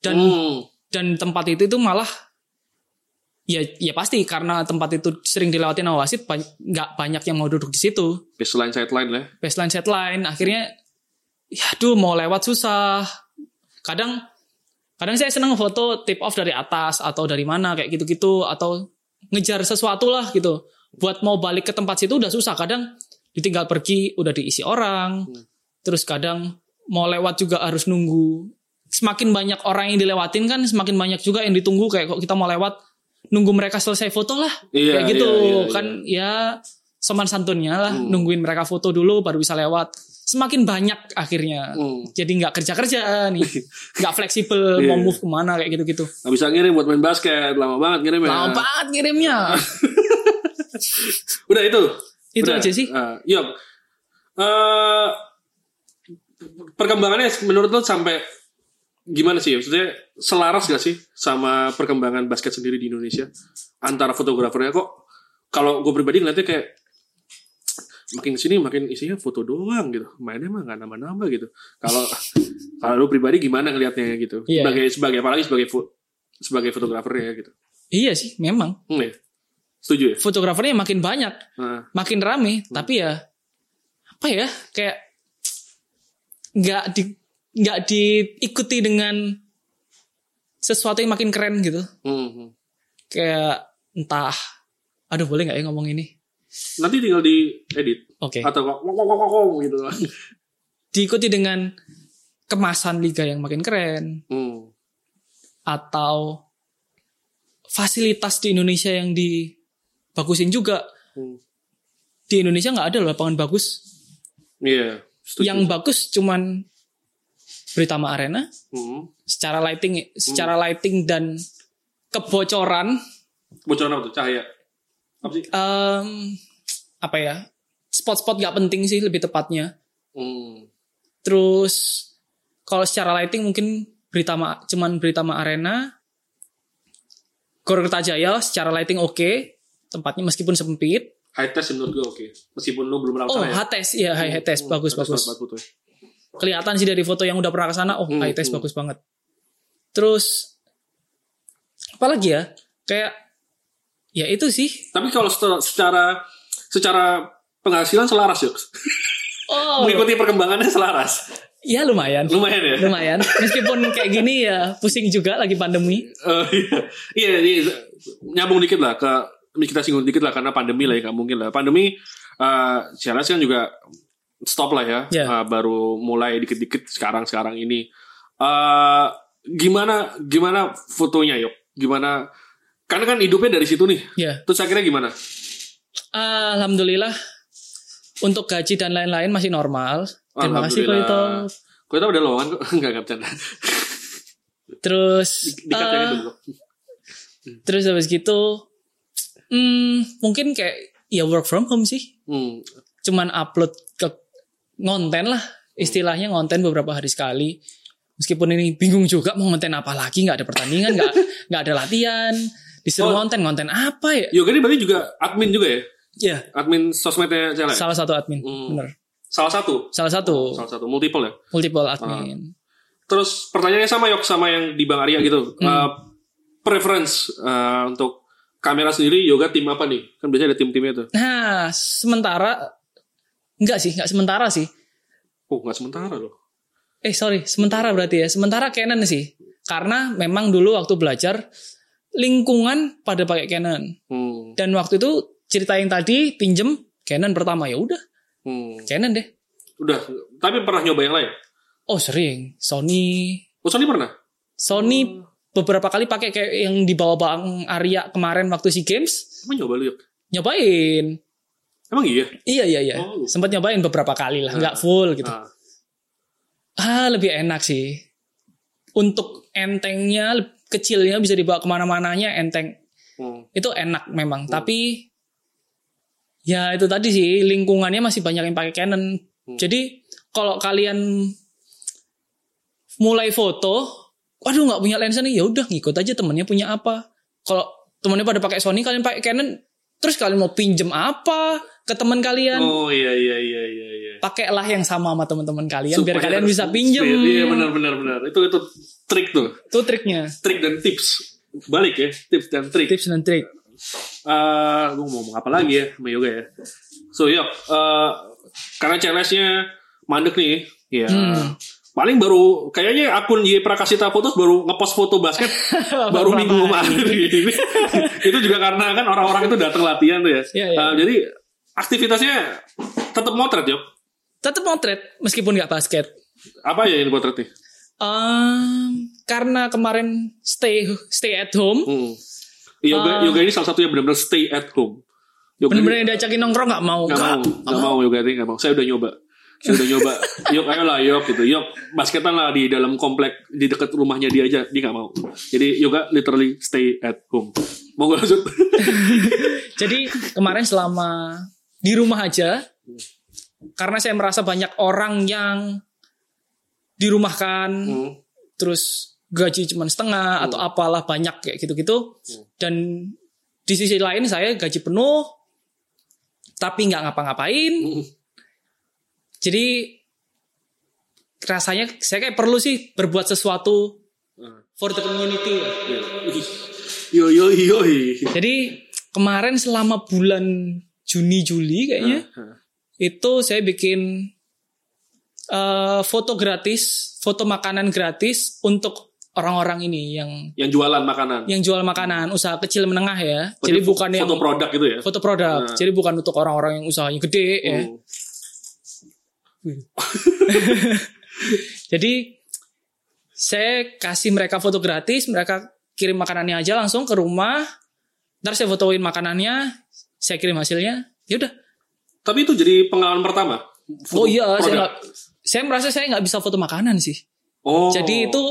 dan Hmm. Dan tempat itu tuh malah ya ya pasti karena tempat itu sering dilewatin sama wasit nggak banyak yang mau duduk di situ. Baseline sideline lah. baseline sideline. Akhirnya ya aduh mau lewat susah. Kadang kadang saya seneng foto tip off dari atas atau dari mana kayak gitu-gitu atau ngejar sesuatu lah gitu. Buat mau balik ke tempat situ udah susah. Kadang ditinggal pergi udah diisi orang. Terus kadang mau lewat juga harus nunggu semakin banyak orang yang dilewatin kan semakin banyak juga yang ditunggu kayak kok kita mau lewat nunggu mereka selesai foto lah Iya, kayak gitu iya, iya, kan ya soman santunnya lah nungguin mereka foto dulu baru bisa lewat semakin banyak akhirnya Hmm. jadi nggak kerja kerja nih (laughs) nggak fleksibel Iya, mau iya. move ke mana kayak gitu gitu Nggak bisa ngirim buat main basket lama banget ngirim ya. lama banget ngirimnya (laughs) Udah itu. Itu Udah. aja sih. Eh, Yop. Eh, perkembangannya menurut lo sampai gimana sih? Maksudnya selaras gak sih sama perkembangan basket sendiri di Indonesia? Antara fotografernya kok kalau gue pribadi ngeliatnya kayak makin ke sini makin isinya foto doang gitu. Mainnya mah nggak nambah-nambah gitu. Kalau (laughs) kalau lu pribadi gimana ngelihatnya gitu? Iya. sebagai sebagai apalagi sebagai fo- sebagai fotografer ya gitu. Iya sih, memang. Hmm, ya. setuju ya? Fotografernya makin banyak, nah, makin rame, tapi ya apa ya kayak nggak di nggak diikuti dengan sesuatu yang makin keren gitu. hmm. Kayak entah, aduh boleh nggak ya ngomong ini? nanti tinggal di edit Oke. atau kok kok kok kok gitu Diikuti dengan kemasan liga yang makin keren hmm. atau fasilitas di Indonesia yang dibagusin juga. Hmm. Di Indonesia nggak ada loh lapangan bagus. iya setuju Yang bagus cuman Britama Arena. Hmm. secara lighting secara lighting dan kebocoran. Bocoran apa tuh? Cahaya. Apa sih? Em, apa ya? Spot-spot gak penting sih lebih tepatnya. Hmm. terus kalau secara lighting mungkin Britama cuman Britama Arena. Gor Kertajaya secara lighting oke. Tempatnya meskipun sempit. High test menurut gue oke. Meskipun lu belum pernah oh ya? high test. Ya high, high test. Hmm, bagus bagus. foto ya. Kelihatan sih dari foto yang udah pernah ke sana oh Hmm, test hmm. bagus banget. Terus apalagi ya? Kayak ya itu sih. Tapi kalau secara secara, secara penghasilan selaras yuk. Oh. Mengikuti perkembangannya selaras. Ya lumayan. Lumayan ya? Lumayan. Meskipun kayak gini ya pusing juga lagi pandemi. Eh, iya, iya, iya, nyambung dikit lah ke kita singgung dikit lah karena pandemi lah ya nggak mungkin lah. Pandemi eh CLS kan juga stop lah ya. Ya. Eh, baru mulai dikit-dikit sekarang sekarang ini. Eh gimana gimana fotonya yuk gimana? Karena kan hidupnya dari situ nih. Ya. Terus akhirnya gimana? Alhamdulillah untuk gaji dan lain-lain masih normal. Terima kasih. Koito Koito udah lowongan kok. (laughs) Nggak nggak bercanda. Terus itu dulu. terus habis gitu hmm, mungkin kayak ya work from home sih. Hmm. cuman upload ke ngonten lah istilahnya ngonten beberapa hari sekali. Meskipun ini bingung juga mau ngonten apa lagi nggak ada pertandingan nggak (laughs) nggak ada latihan. Disuruh Oh. ngonten ngonten apa ya? Yoga ini berarti juga admin juga ya? Ya admin sosmednya CLS salah satu admin Hmm. bener salah satu? Salah satu. Salah satu. Multiple ya? Multiple admin. Terus pertanyaannya sama Yok sama yang di Bang Arya gitu. Hmm. Uh, preference uh, untuk kamera sendiri yoga tim apa nih? Kan biasanya ada tim-timnya tuh. nah sementara nggak sih nggak sementara sih Oh, nggak sementara loh. eh sorry sementara berarti ya sementara Canon sih karena memang dulu waktu belajar lingkungan pada pakai Canon Hmm. dan waktu itu cerita yang tadi pinjem Canon pertama ya udah Hmm. Canon deh Udah, tapi pernah nyoba yang lain? oh sering Sony Oh, Sony pernah? Sony beberapa kali pakai kayak yang dibawa Bang Arya kemarin waktu SEA Games Emang nyoba lu Yok? nyobain Emang iya? iya iya iya. Oh. sempat nyobain beberapa kali lah nggak full gitu. Ah. ah lebih enak sih. Untuk entengnya kecilnya bisa dibawa ke mana-mananya enteng. Hmm. itu enak memang tapi ya itu tadi sih lingkungannya masih banyak yang pakai Canon. Jadi kalau kalian mulai foto waduh nggak punya lensa nih ya udah ngikut aja temennya punya apa. Kalau temennya pada pakai Sony kalian pakai Canon terus kalian mau pinjem apa ke teman kalian Oh iya iya iya iya iya. pakailah yang sama sama teman-teman kalian biar Supaya- kalian bisa pinjem Iya benar benar benar. Itu itu trik tuh. itu triknya Trik dan tips. Balik ya, tips dan trik. tips dan trik eh gue mau ngomong apa lagi ya sama yoga ya. So yuk, eh, karena CLS-nya mandek nih, ya. Hmm. Paling baru kayaknya akun Y Prakasita Fotos baru ngepost foto basket (laughs) baru minggu kemarin. (laughs) itu juga karena kan orang-orang itu datang latihan tuh ya. Iya, iya. Eh, jadi aktivitasnya tetap motret yuk. tetap motret meskipun nggak basket Apa ya yang dipotret nih? Ehm, karena kemarin stay stay at home Hmm. Yoga, Ah. yoga ini salah satu yang benar-benar stay at home. Yoga yang diajakin nongkrong nggak mau Gak mau, gak mau yoga ini gak mau. Saya udah nyoba. Saya udah nyoba. Yok, ayolah yok gitu. Yok, basketan lah di dalam komplek di dekat rumahnya dia aja. Dia gak mau. Jadi yoga literally stay at home. Mau gue lanjut? (laughs) jadi kemarin selama di rumah aja karena saya merasa banyak orang yang dirumahkan Hmm. terus gaji cuma setengah atau apalah banyak kayak gitu-gitu dan di sisi lain saya gaji penuh tapi nggak ngapa-ngapain. Hmm. Jadi rasanya saya kayak perlu sih berbuat sesuatu for the community. Yo yo yo. Jadi kemarin selama bulan Juni Juli kayaknya Ah, itu saya bikin eh, foto gratis, foto makanan gratis untuk orang-orang ini yang Yang jualan makanan. yang jual makanan usaha kecil menengah ya. Berarti Jadi bukan yang foto produk gitu ya. foto produk. Nah. Jadi bukan untuk orang-orang yang usahanya gede ya. (laughs) Jadi saya kasih mereka foto gratis, mereka kirim makanannya aja langsung ke rumah. Ntar saya fotoin makanannya, saya kirim hasilnya. Ya udah. Tapi itu jadi pengalaman pertama. Foto Oh iya, saya, nggak- saya merasa saya nggak bisa foto makanan sih. Oh. Jadi itu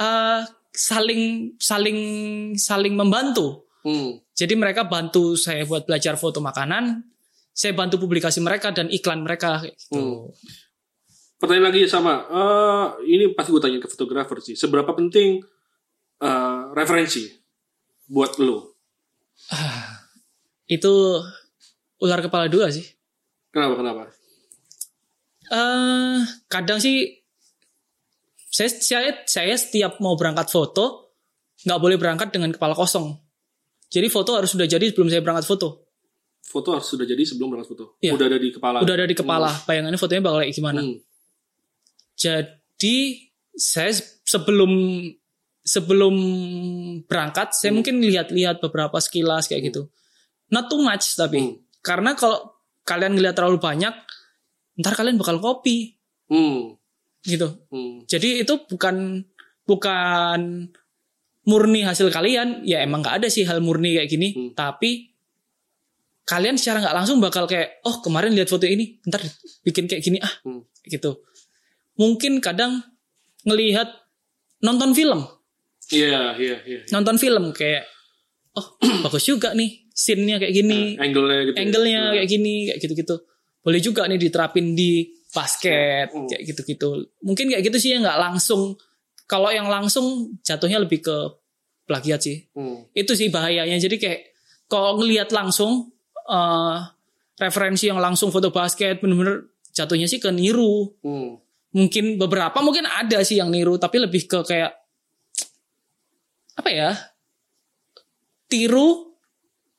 eh, saling saling saling membantu. Hmm. Jadi mereka bantu saya buat belajar foto makanan, saya bantu publikasi mereka dan iklan mereka. Gitu. Hmm. Pertanyaan lagi sama, eh, ini pasti gue tanya ke fotografer sih. Seberapa penting eh, referensi buat lo? (sighs) Itu ular kepala dua sih. Kenapa kenapa? eh kadang sih saya, saya saya setiap mau berangkat foto nggak boleh berangkat dengan kepala kosong. Jadi foto harus sudah jadi sebelum saya berangkat foto. Foto harus sudah jadi sebelum berangkat foto. Iya. Udah ada di kepala. Udah ada di kepala. Bayangannya fotonya bakal kayak gimana. Hmm. Jadi saya sebelum sebelum berangkat saya mungkin lihat-lihat beberapa sekilas kayak gitu. Not too much tapi Hmm. karena kalau kalian ngelihat terlalu banyak ntar kalian bakal copy Hmm. gitu. Hmm. Jadi itu bukan bukan murni hasil kalian, ya emang nggak ada sih hal murni kayak gini, Hmm. tapi kalian secara nggak langsung bakal kayak, oh kemarin lihat foto ini, ntar bikin kayak gini ah, Hmm. gitu. Mungkin kadang ngelihat nonton film, Iya, iya, iya. nonton film kayak, oh (clears throat) bagus juga nih, scene-nya kayak gini, Angle-nya gitu. ya. angle-nya Hmm. kayak gini, kayak gitu-gitu. Boleh juga nih diterapin di basket, Hmm. kayak gitu-gitu. Mungkin kayak gitu sih yang nggak langsung. Kalau yang langsung jatuhnya lebih ke plagiat sih. Hmm. Itu sih bahayanya. Jadi kayak kalau ngelihat langsung eh, referensi yang langsung foto basket, bener-bener jatuhnya sih ke niru. Hmm. Mungkin beberapa mungkin ada sih yang niru, tapi lebih ke kayak apa ya? Tiru,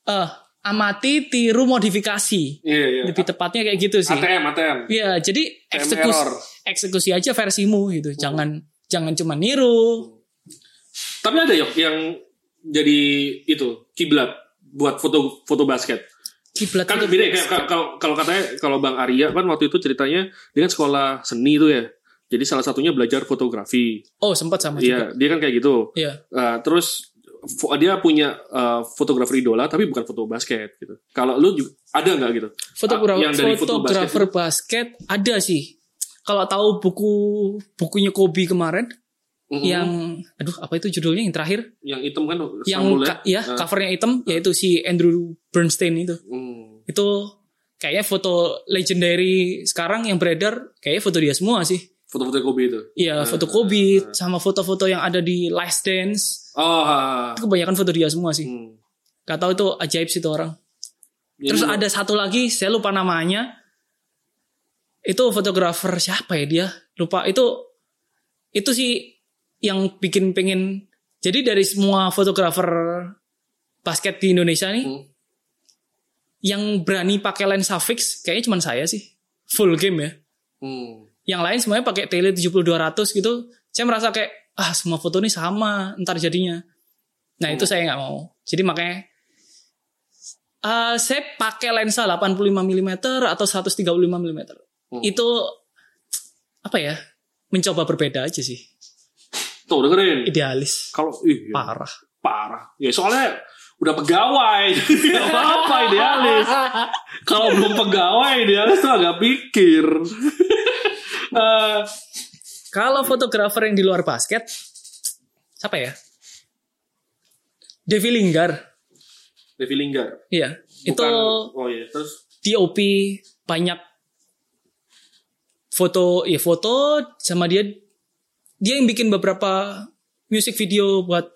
eh amati, tiru, modifikasi. Iya, iya. Lebih tepatnya kayak gitu sih. ATM, ATM. Iya, jadi eksekusi eksekusi aja versimu gitu. Jangan jangan cuma niru. Tapi ada yok yang jadi itu kiblat buat foto foto basket. Kiblat Kan beda ya, kalau kalau katanya kalau Bang Arya kan waktu itu ceritanya dia kan sekolah seni itu ya. Jadi salah satunya belajar fotografi. Oh, sempat sama juga. Iya, dia kan kayak gitu. Iya. Uh, terus dia punya uh, fotografer idola tapi bukan foto basket gitu. Kalau lu juga, ada nggak gitu? Fotografer yang dari foto fotografer basket, ada sih. Kalau tahu buku bukunya Kobe kemarin Mhm. yang aduh apa itu judulnya yang terakhir yang hitam kan yang Samuel ka- ya Ah. covernya hitam yaitu si Andrew Bernstein itu. Hmm. Itu kayaknya foto legendary sekarang yang beredar kayaknya foto dia semua sih. Foto-foto Kobe itu. Iya, foto Kobe sama foto-foto yang ada di Last Dance. Oh, ha. Itu kebanyakan foto dia semua sih. Hmm. Gak tahu itu ajaib sih itu orang. Jadi Terus lu- ada satu lagi, saya lupa namanya. Itu fotografer siapa ya dia? Lupa itu itu sih yang bikin pengen. Jadi dari semua fotografer basket di Indonesia nih, Hmm. yang berani pakai lensa fix kayaknya cuma saya sih. Full game ya. Hmm. Yang lain semuanya pakai tele 70-200 gitu. Saya merasa kayak ah semua foto ini sama ntar jadinya. Nah itu saya nggak mau. Jadi makanya eh, saya pakai lensa 85 mm atau 135 mm. Hmm. Itu apa ya? Mencoba berbeda aja sih. Tuh dengerin. Idealis. Kalau ih, ya, Parah. parah. Ya soalnya udah pegawai. (laughs) Gak apa-apa idealis. Kalau belum pegawai idealis tuh agak pikir. (laughs) Eh, Kalau fotografer yang di luar basket, siapa ya? Devi Linggar. Devi Linggar. Iya. Itu Bukan- oh iya, terus DOP banyak foto ya foto sama dia dia yang bikin beberapa music video buat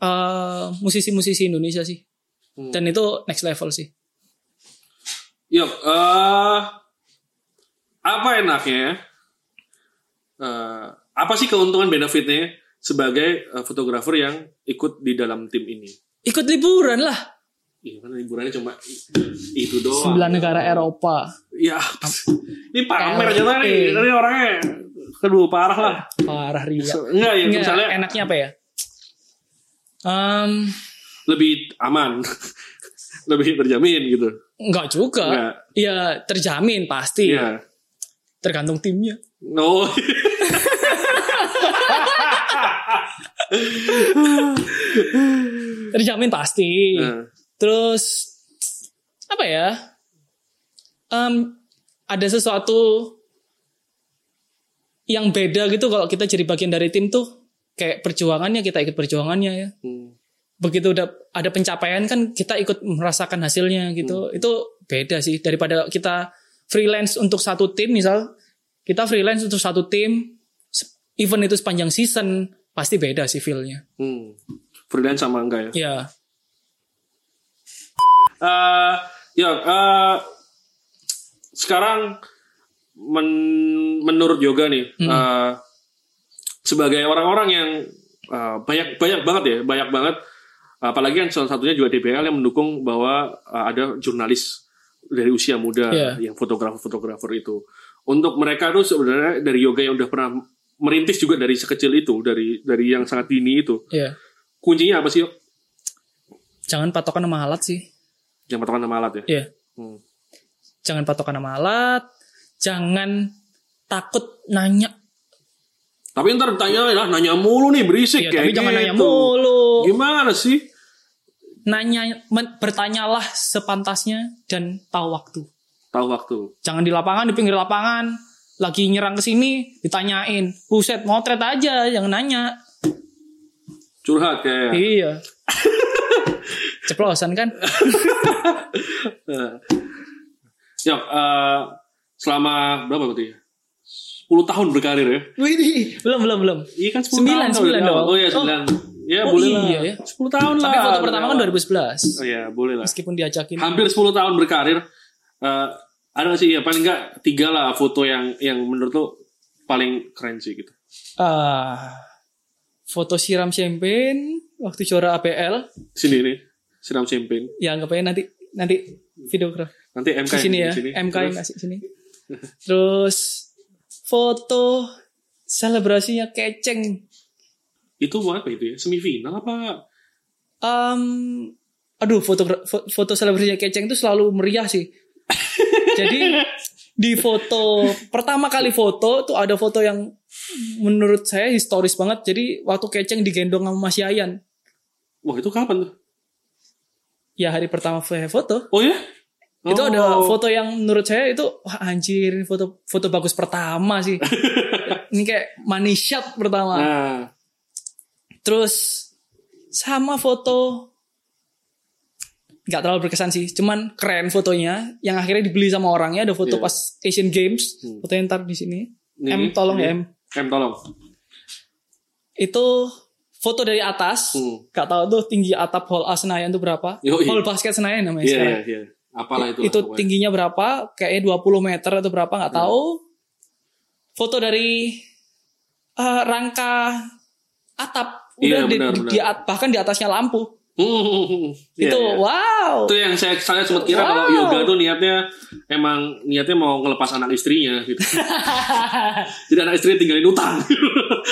uh, musisi-musisi Indonesia sih Hmm. dan itu next level sih Yuk, eh apa enaknya? ya? Eh, apa sih keuntungan benefitnya sebagai eh, fotografer yang ikut di dalam tim ini? Ikut liburan lah. Iya kan liburannya cuma itu doang. Sembilan negara Eropa. Ya, (laughs) ini pamer aja nih. Ini orangnya kedua parah lah. Parah Ria. Enggak ya, Nggak, misalnya enaknya apa ya? Um, lebih aman, (laughs) lebih terjamin gitu. enggak juga. Enggak. Ya terjamin pasti. Iya. Tergantung timnya. No. (laughs) Terjamin pasti. Nah, Terus apa ya? Em, ada sesuatu yang beda gitu kalau kita jadi bagian dari tim tuh kayak perjuangannya kita ikut perjuangannya ya. hmm. Begitu udah ada pencapaian kan kita ikut merasakan hasilnya gitu. Itu beda sih daripada kita freelance untuk satu tim misal kita freelance untuk satu tim event itu sepanjang season pasti beda sih feel-nya. Hmm. Freelance sama enggak ya? Ya. Eh, ya, eh, sekarang men- menurut yoga nih, eh, sebagai orang-orang yang eh, banyak banyak banget ya, banyak banget, apalagi yang salah satunya juga DBL yang mendukung bahwa eh, ada jurnalis dari usia muda Iya. yang fotografer-fotografer itu. Untuk mereka tuh sebenarnya dari yoga yang udah pernah merintis juga dari sekecil itu, dari dari yang sangat dini itu, Ya. kuncinya apa sih? Jangan patokan sama alat sih. Yang patokan nama alat ya. Iya. Hmm. Jangan patokan sama alat. Jangan takut nanya. Tapi ntar tanya lah, nanya mulu nih berisik Ya, kayak tapi jangan gitu. nanya mulu. Gimana sih? Nanya, men- bertanyalah sepantasnya dan tahu waktu. Tahu waktu. Jangan di lapangan, di pinggir lapangan. Lagi nyerang ke sini, ditanyain. Buset, motret aja, jangan nanya. Curhat kayak. Iya. (laughs) Ceplosan kan? (laughs) Ya, eh, selama berapa berarti? 10 tahun berkarir ya? Wih, belum, belum, belum. Iya kan 10 Sembilan, tahun. sembilan tadi. dong. Oh iya Oh. 9. Ya Oh, boleh iya lah. ya. 10 tahun lah. Tapi foto pertama kan 2011. Oh iya, boleh lah. Meskipun diajakin. Hampir 10 tahun berkarir. eh, ada gak sih ya paling enggak tiga lah foto yang yang menurut lo paling keren sih gitu. Ah, foto siram champagne waktu juara APL. Sini nih, siram champagne. Ya anggap aja nanti nanti videograf Nanti MK di sini ya, di sini. MK yang Terus, ngasih sini. Terus foto selebrasinya keceng. Itu apa itu ya? Semifinal apa? Um, aduh foto foto selebrasinya keceng itu selalu meriah sih. (laughs) Jadi di foto pertama kali foto tuh ada foto yang menurut saya historis banget. Jadi waktu keceng digendong sama Mas Yayan. Wah itu kapan tuh? Ya hari pertama saya foto. Oh ya? Itu Oh. ada foto yang menurut saya itu wah anjir ini foto foto bagus pertama sih. (laughs) ini kayak money shot pertama. Nah, Terus sama foto nggak terlalu berkesan sih, cuman keren fotonya yang akhirnya dibeli sama orangnya ada foto Iya. pas Asian Games, Hmm. fotonya ntar di sini. Ini, M tolong ini. ya M. M tolong. Itu foto dari atas, Hmm. nggak tahu tuh tinggi atap hall A Senayan itu berapa? Yoi. Hall basket Senayan namanya Iya sekarang. iya iya. Apalah itu. itu tingginya berapa kayaknya 20 meter atau berapa nggak Hmm. tahu foto dari eh, rangka atap udah Iya, di, benar, di- benar. di at- bahkan di atasnya lampu Iya, itu iya. wow Itu yang saya saya sempat kira kalau Wow. yoga tuh niatnya emang niatnya mau ngelepas anak istrinya gitu. (laughs) Jadi anak istrinya tinggalin utang.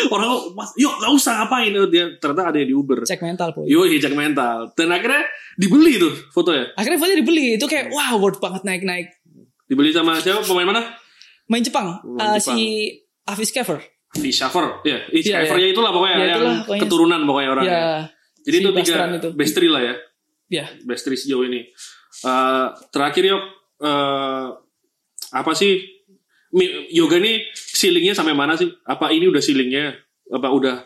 Orang mas, yuk gak usah ngapain dia ternyata ada yang di Uber. cek mental boy Yo hijak mental. Dan akhirnya dibeli tuh fotonya. akhirnya fotonya dibeli itu kayak wow worth banget naik naik Dibeli sama siapa pemain mana? main Jepang Eh, Jepang. si Avis Kever di Shaver. Ya, yeah, Iya, Shavernya itulah pokoknya Ya, yang itulah pokoknya. keturunan pokoknya orangnya. ya Jadi si itu tiga itu. best three lah ya. ya Best three sejauh ini. Eh, terakhir yuk eh, apa sih yoga nih ceilingnya sampai mana sih? Apa ini udah ceilingnya? Apa udah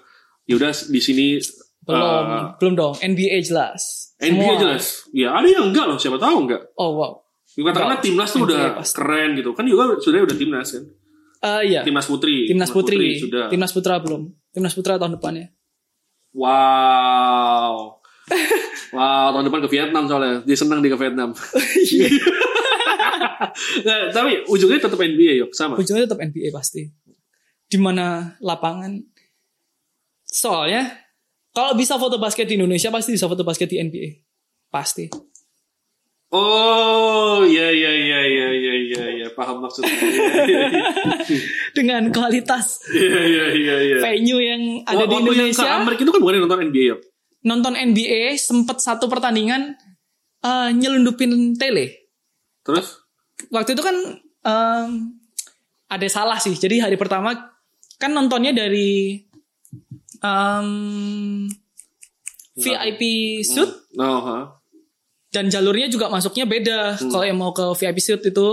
ya udah di sini belum eh, belum dong NBA jelas NBA Semua. jelas. Ya ada yang enggak loh, siapa tahu enggak. oh wow Katakanlah Enggak. timnas tuh NBA udah pasti. keren gitu. Kan juga sudah udah timnas kan. Eh, iya Timnas putri. timnas putri, sudah. timnas putra belum timnas putra tahun depannya Wow. (laughs) wow, tahun depan ke Vietnam soalnya. Dia senang dia ke Vietnam. (laughs) (laughs) Nah, tapi ujungnya tetap NBA yuk sama. ujungnya tetap NBA pasti. Di mana lapangan soalnya kalau bisa foto basket di Indonesia pasti bisa foto basket di NBA. Pasti. Oh, iya iya iya iya iya iya iya paham maksudnya. Iya iya iya. (laughs) Dengan kualitas Iya iya iya iya. venue yang ada di Waktu yang ke Indonesia. Amerika itu kan bukan nonton NBA yuk. Nonton NBA sempet satu pertandingan eh, nyelundupin tele. Terus? Waktu itu kan em, ada salah sih. Jadi hari pertama kan nontonnya dari em, VIP suite Oh, ha. dan jalurnya juga masuknya beda kalau yang mau ke VIP suite itu.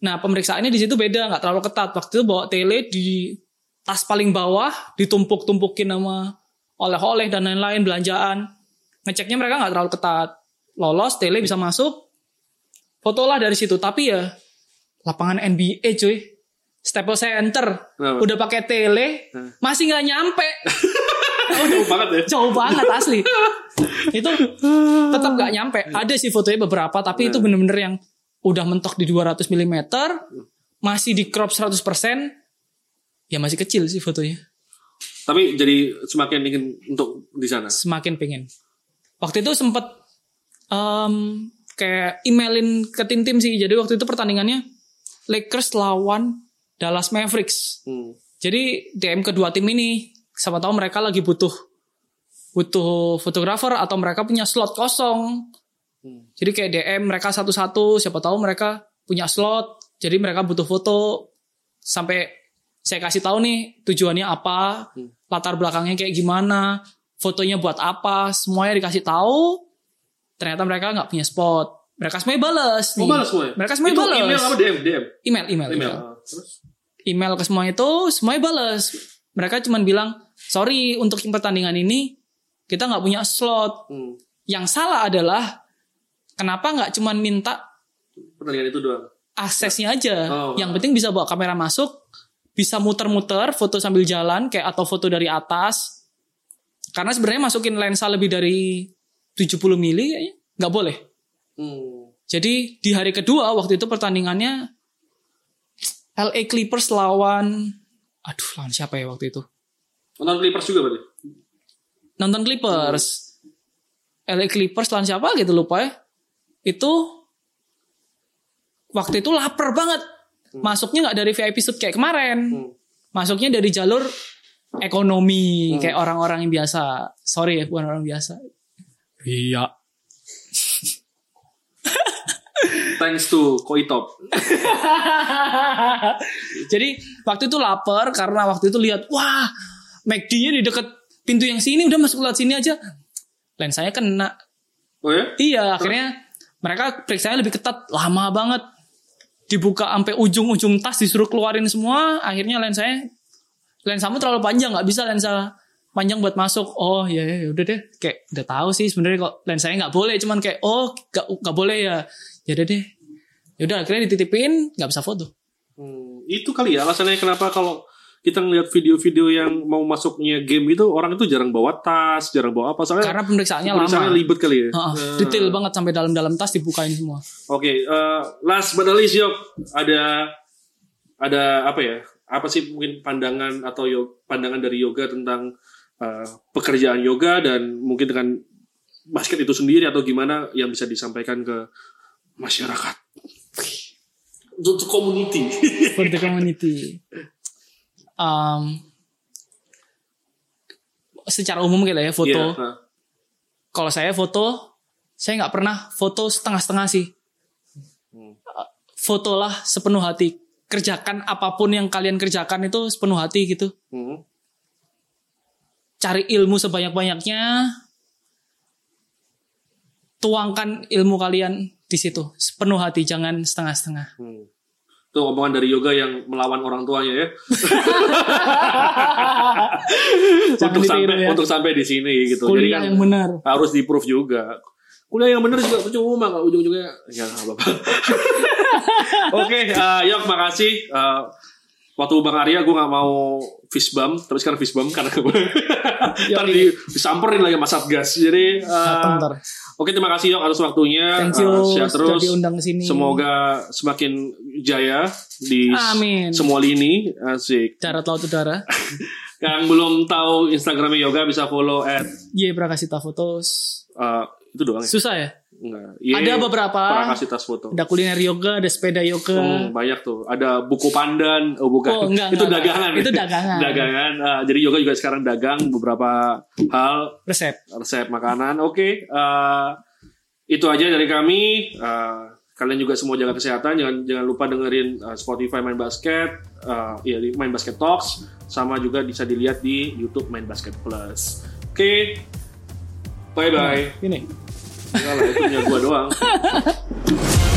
Nah pemeriksaannya di situ beda, nggak terlalu ketat. Waktu itu bawa tele di tas paling bawah, ditumpuk-tumpukin sama oleh-oleh dan lain-lain belanjaan. Ngeceknya mereka nggak terlalu ketat. Lolos, tele bisa masuk, fotolah dari situ. Tapi ya lapangan NBA cuy, Staples Center, Kenapa? udah pakai tele, masih nggak nyampe. (laughs) Jauh banget ya. jauh banget asli (laughs) itu tetap gak nyampe ada sih fotonya beberapa tapi itu bener-bener yang udah mentok di 200 mm masih di crop 100% ya masih kecil sih fotonya Tapi jadi semakin ingin untuk di sana. semakin pengen waktu itu sempet em, kayak emailin ke tim-tim sih jadi waktu itu pertandingannya Lakers lawan Dallas Mavericks Hmm. Jadi DM kedua tim ini, siapa tahu mereka lagi butuh butuh fotografer atau mereka punya slot kosong. Jadi kayak DM mereka satu-satu, siapa tahu mereka punya slot, jadi mereka butuh foto. Sampai saya kasih tahu nih tujuannya apa, latar belakangnya kayak gimana, fotonya buat apa, semuanya dikasih tahu. Ternyata mereka nggak punya spot. Mereka semuanya balas. Oh, nih. balas semua. Mereka semuanya Itu balas. email apa DM? DM. Email, email, Email. email Ah, Terus? email ke semua itu semuanya balas mereka cuman bilang sorry untuk pertandingan ini kita nggak punya slot Hmm. yang salah adalah kenapa nggak cuman minta Pertandingan itu doang. aksesnya aja Oh. yang penting bisa bawa kamera masuk bisa muter-muter foto sambil jalan kayak atau foto dari atas karena sebenarnya masukin lensa lebih dari 70 mili kayaknya nggak boleh Hmm. jadi di hari kedua waktu itu pertandingannya LA Clippers lawan aduh lawan siapa ya waktu itu Nonton Clippers juga berarti? nonton Clippers. LA Clippers lawan siapa gitu lupa ya. Itu waktu itu lapar banget. Masuknya nggak dari VIP suite kayak kemarin. Hmm. Masuknya dari jalur ekonomi kayak orang-orang yang biasa. Sorry ya bukan orang biasa. Iya. Thanks to Koitop. Jadi waktu itu lapar karena waktu itu lihat wah McD-nya di dekat pintu yang sini udah masuk lewat sini aja. Lensanya kena. Oh ya? Iya, akhirnya mereka periksanya lebih ketat, lama banget. Dibuka sampai ujung-ujung tas disuruh keluarin semua, akhirnya lensanya lensamu terlalu panjang, nggak bisa lensa panjang buat masuk. Oh ya ya udah deh, kayak udah tahu sih sebenarnya kok lensanya nggak boleh, cuman kayak oh nggak nggak boleh ya. Ya udah deh. Ya udah akhirnya dititipin, nggak bisa foto. Hmm, itu kali ya alasannya kenapa kalau kita ngeliat video-video yang mau masuknya game itu orang itu jarang bawa tas, jarang bawa apa soalnya Karena pemeriksaannya pemeriksaannya lama. libet kali ya. Heeh, Nah, detail banget sampai dalam-dalam tas dibukain semua. Oke, eh, last but not least Yok, ada ada apa ya? Apa sih mungkin pandangan atau pandangan dari yoga tentang eh, pekerjaan yoga dan mungkin dengan basket itu sendiri atau gimana yang bisa disampaikan ke masyarakat? Untuk community. (laughs) for the community. Um, secara umum gitu ya foto. Iya, nah. Kalau saya foto, saya nggak pernah foto setengah-setengah sih. Uh, Fotolah sepenuh hati. Kerjakan apa pun yang kalian kerjakan itu sepenuh hati gitu. Hmm. Cari ilmu sebanyak-banyaknya. Tuangkan ilmu kalian di situ sepenuh hati, jangan setengah-setengah. Hmm. Itu omongan dari yoga yang melawan orang tuanya ya. (laughs) Untuk sampai ya. untuk sampai di sini gitu. Jadi Kuliah kan yang benar. harus di proof juga. Kuliah yang benar juga percuma kalau ujung-ujungnya ya apa-apa. (laughs) Oke, eh, Yok makasih. Eh, waktu Bang Arya gue nggak mau fist bump, tapi sekarang fist bump karena gue (laughs) tadi disamperin lagi sama Satgas. Jadi eh, ntar. Oke, terima kasih Yok atas waktunya. Thank you Uh, terus. diundang sini. Semoga semakin jaya di Amin. semua lini. Asik. Darat laut udara. (laughs) Yang belum tahu Instagramnya Yoga bisa follow at Ye Prakasita Fotos. uh, itu doang ya? Susah ya? Enggak. Ye, Ada beberapa. Prakasitas foto. Ada kuliner yoga, ada sepeda yoga. Hmm, banyak tuh. Ada buku pandan. Oh bukan. Oh, enggak, (laughs) itu enggak, dagangan. enggak. Itu dagangan. (laughs) dagangan. Uh, jadi Yoga juga sekarang dagang beberapa hal Resep. resep makanan. Oke, eh, itu aja dari kami. Eh, kalian juga semua jaga kesehatan. Jangan jangan lupa dengerin eh, Spotify Main Basket, eh, ya Main Basket Talks, sama juga bisa dilihat di YouTube Main Basket Plus. Oke, bye bye. Ini. Enggak lah, itu punya gua doang. (laughs)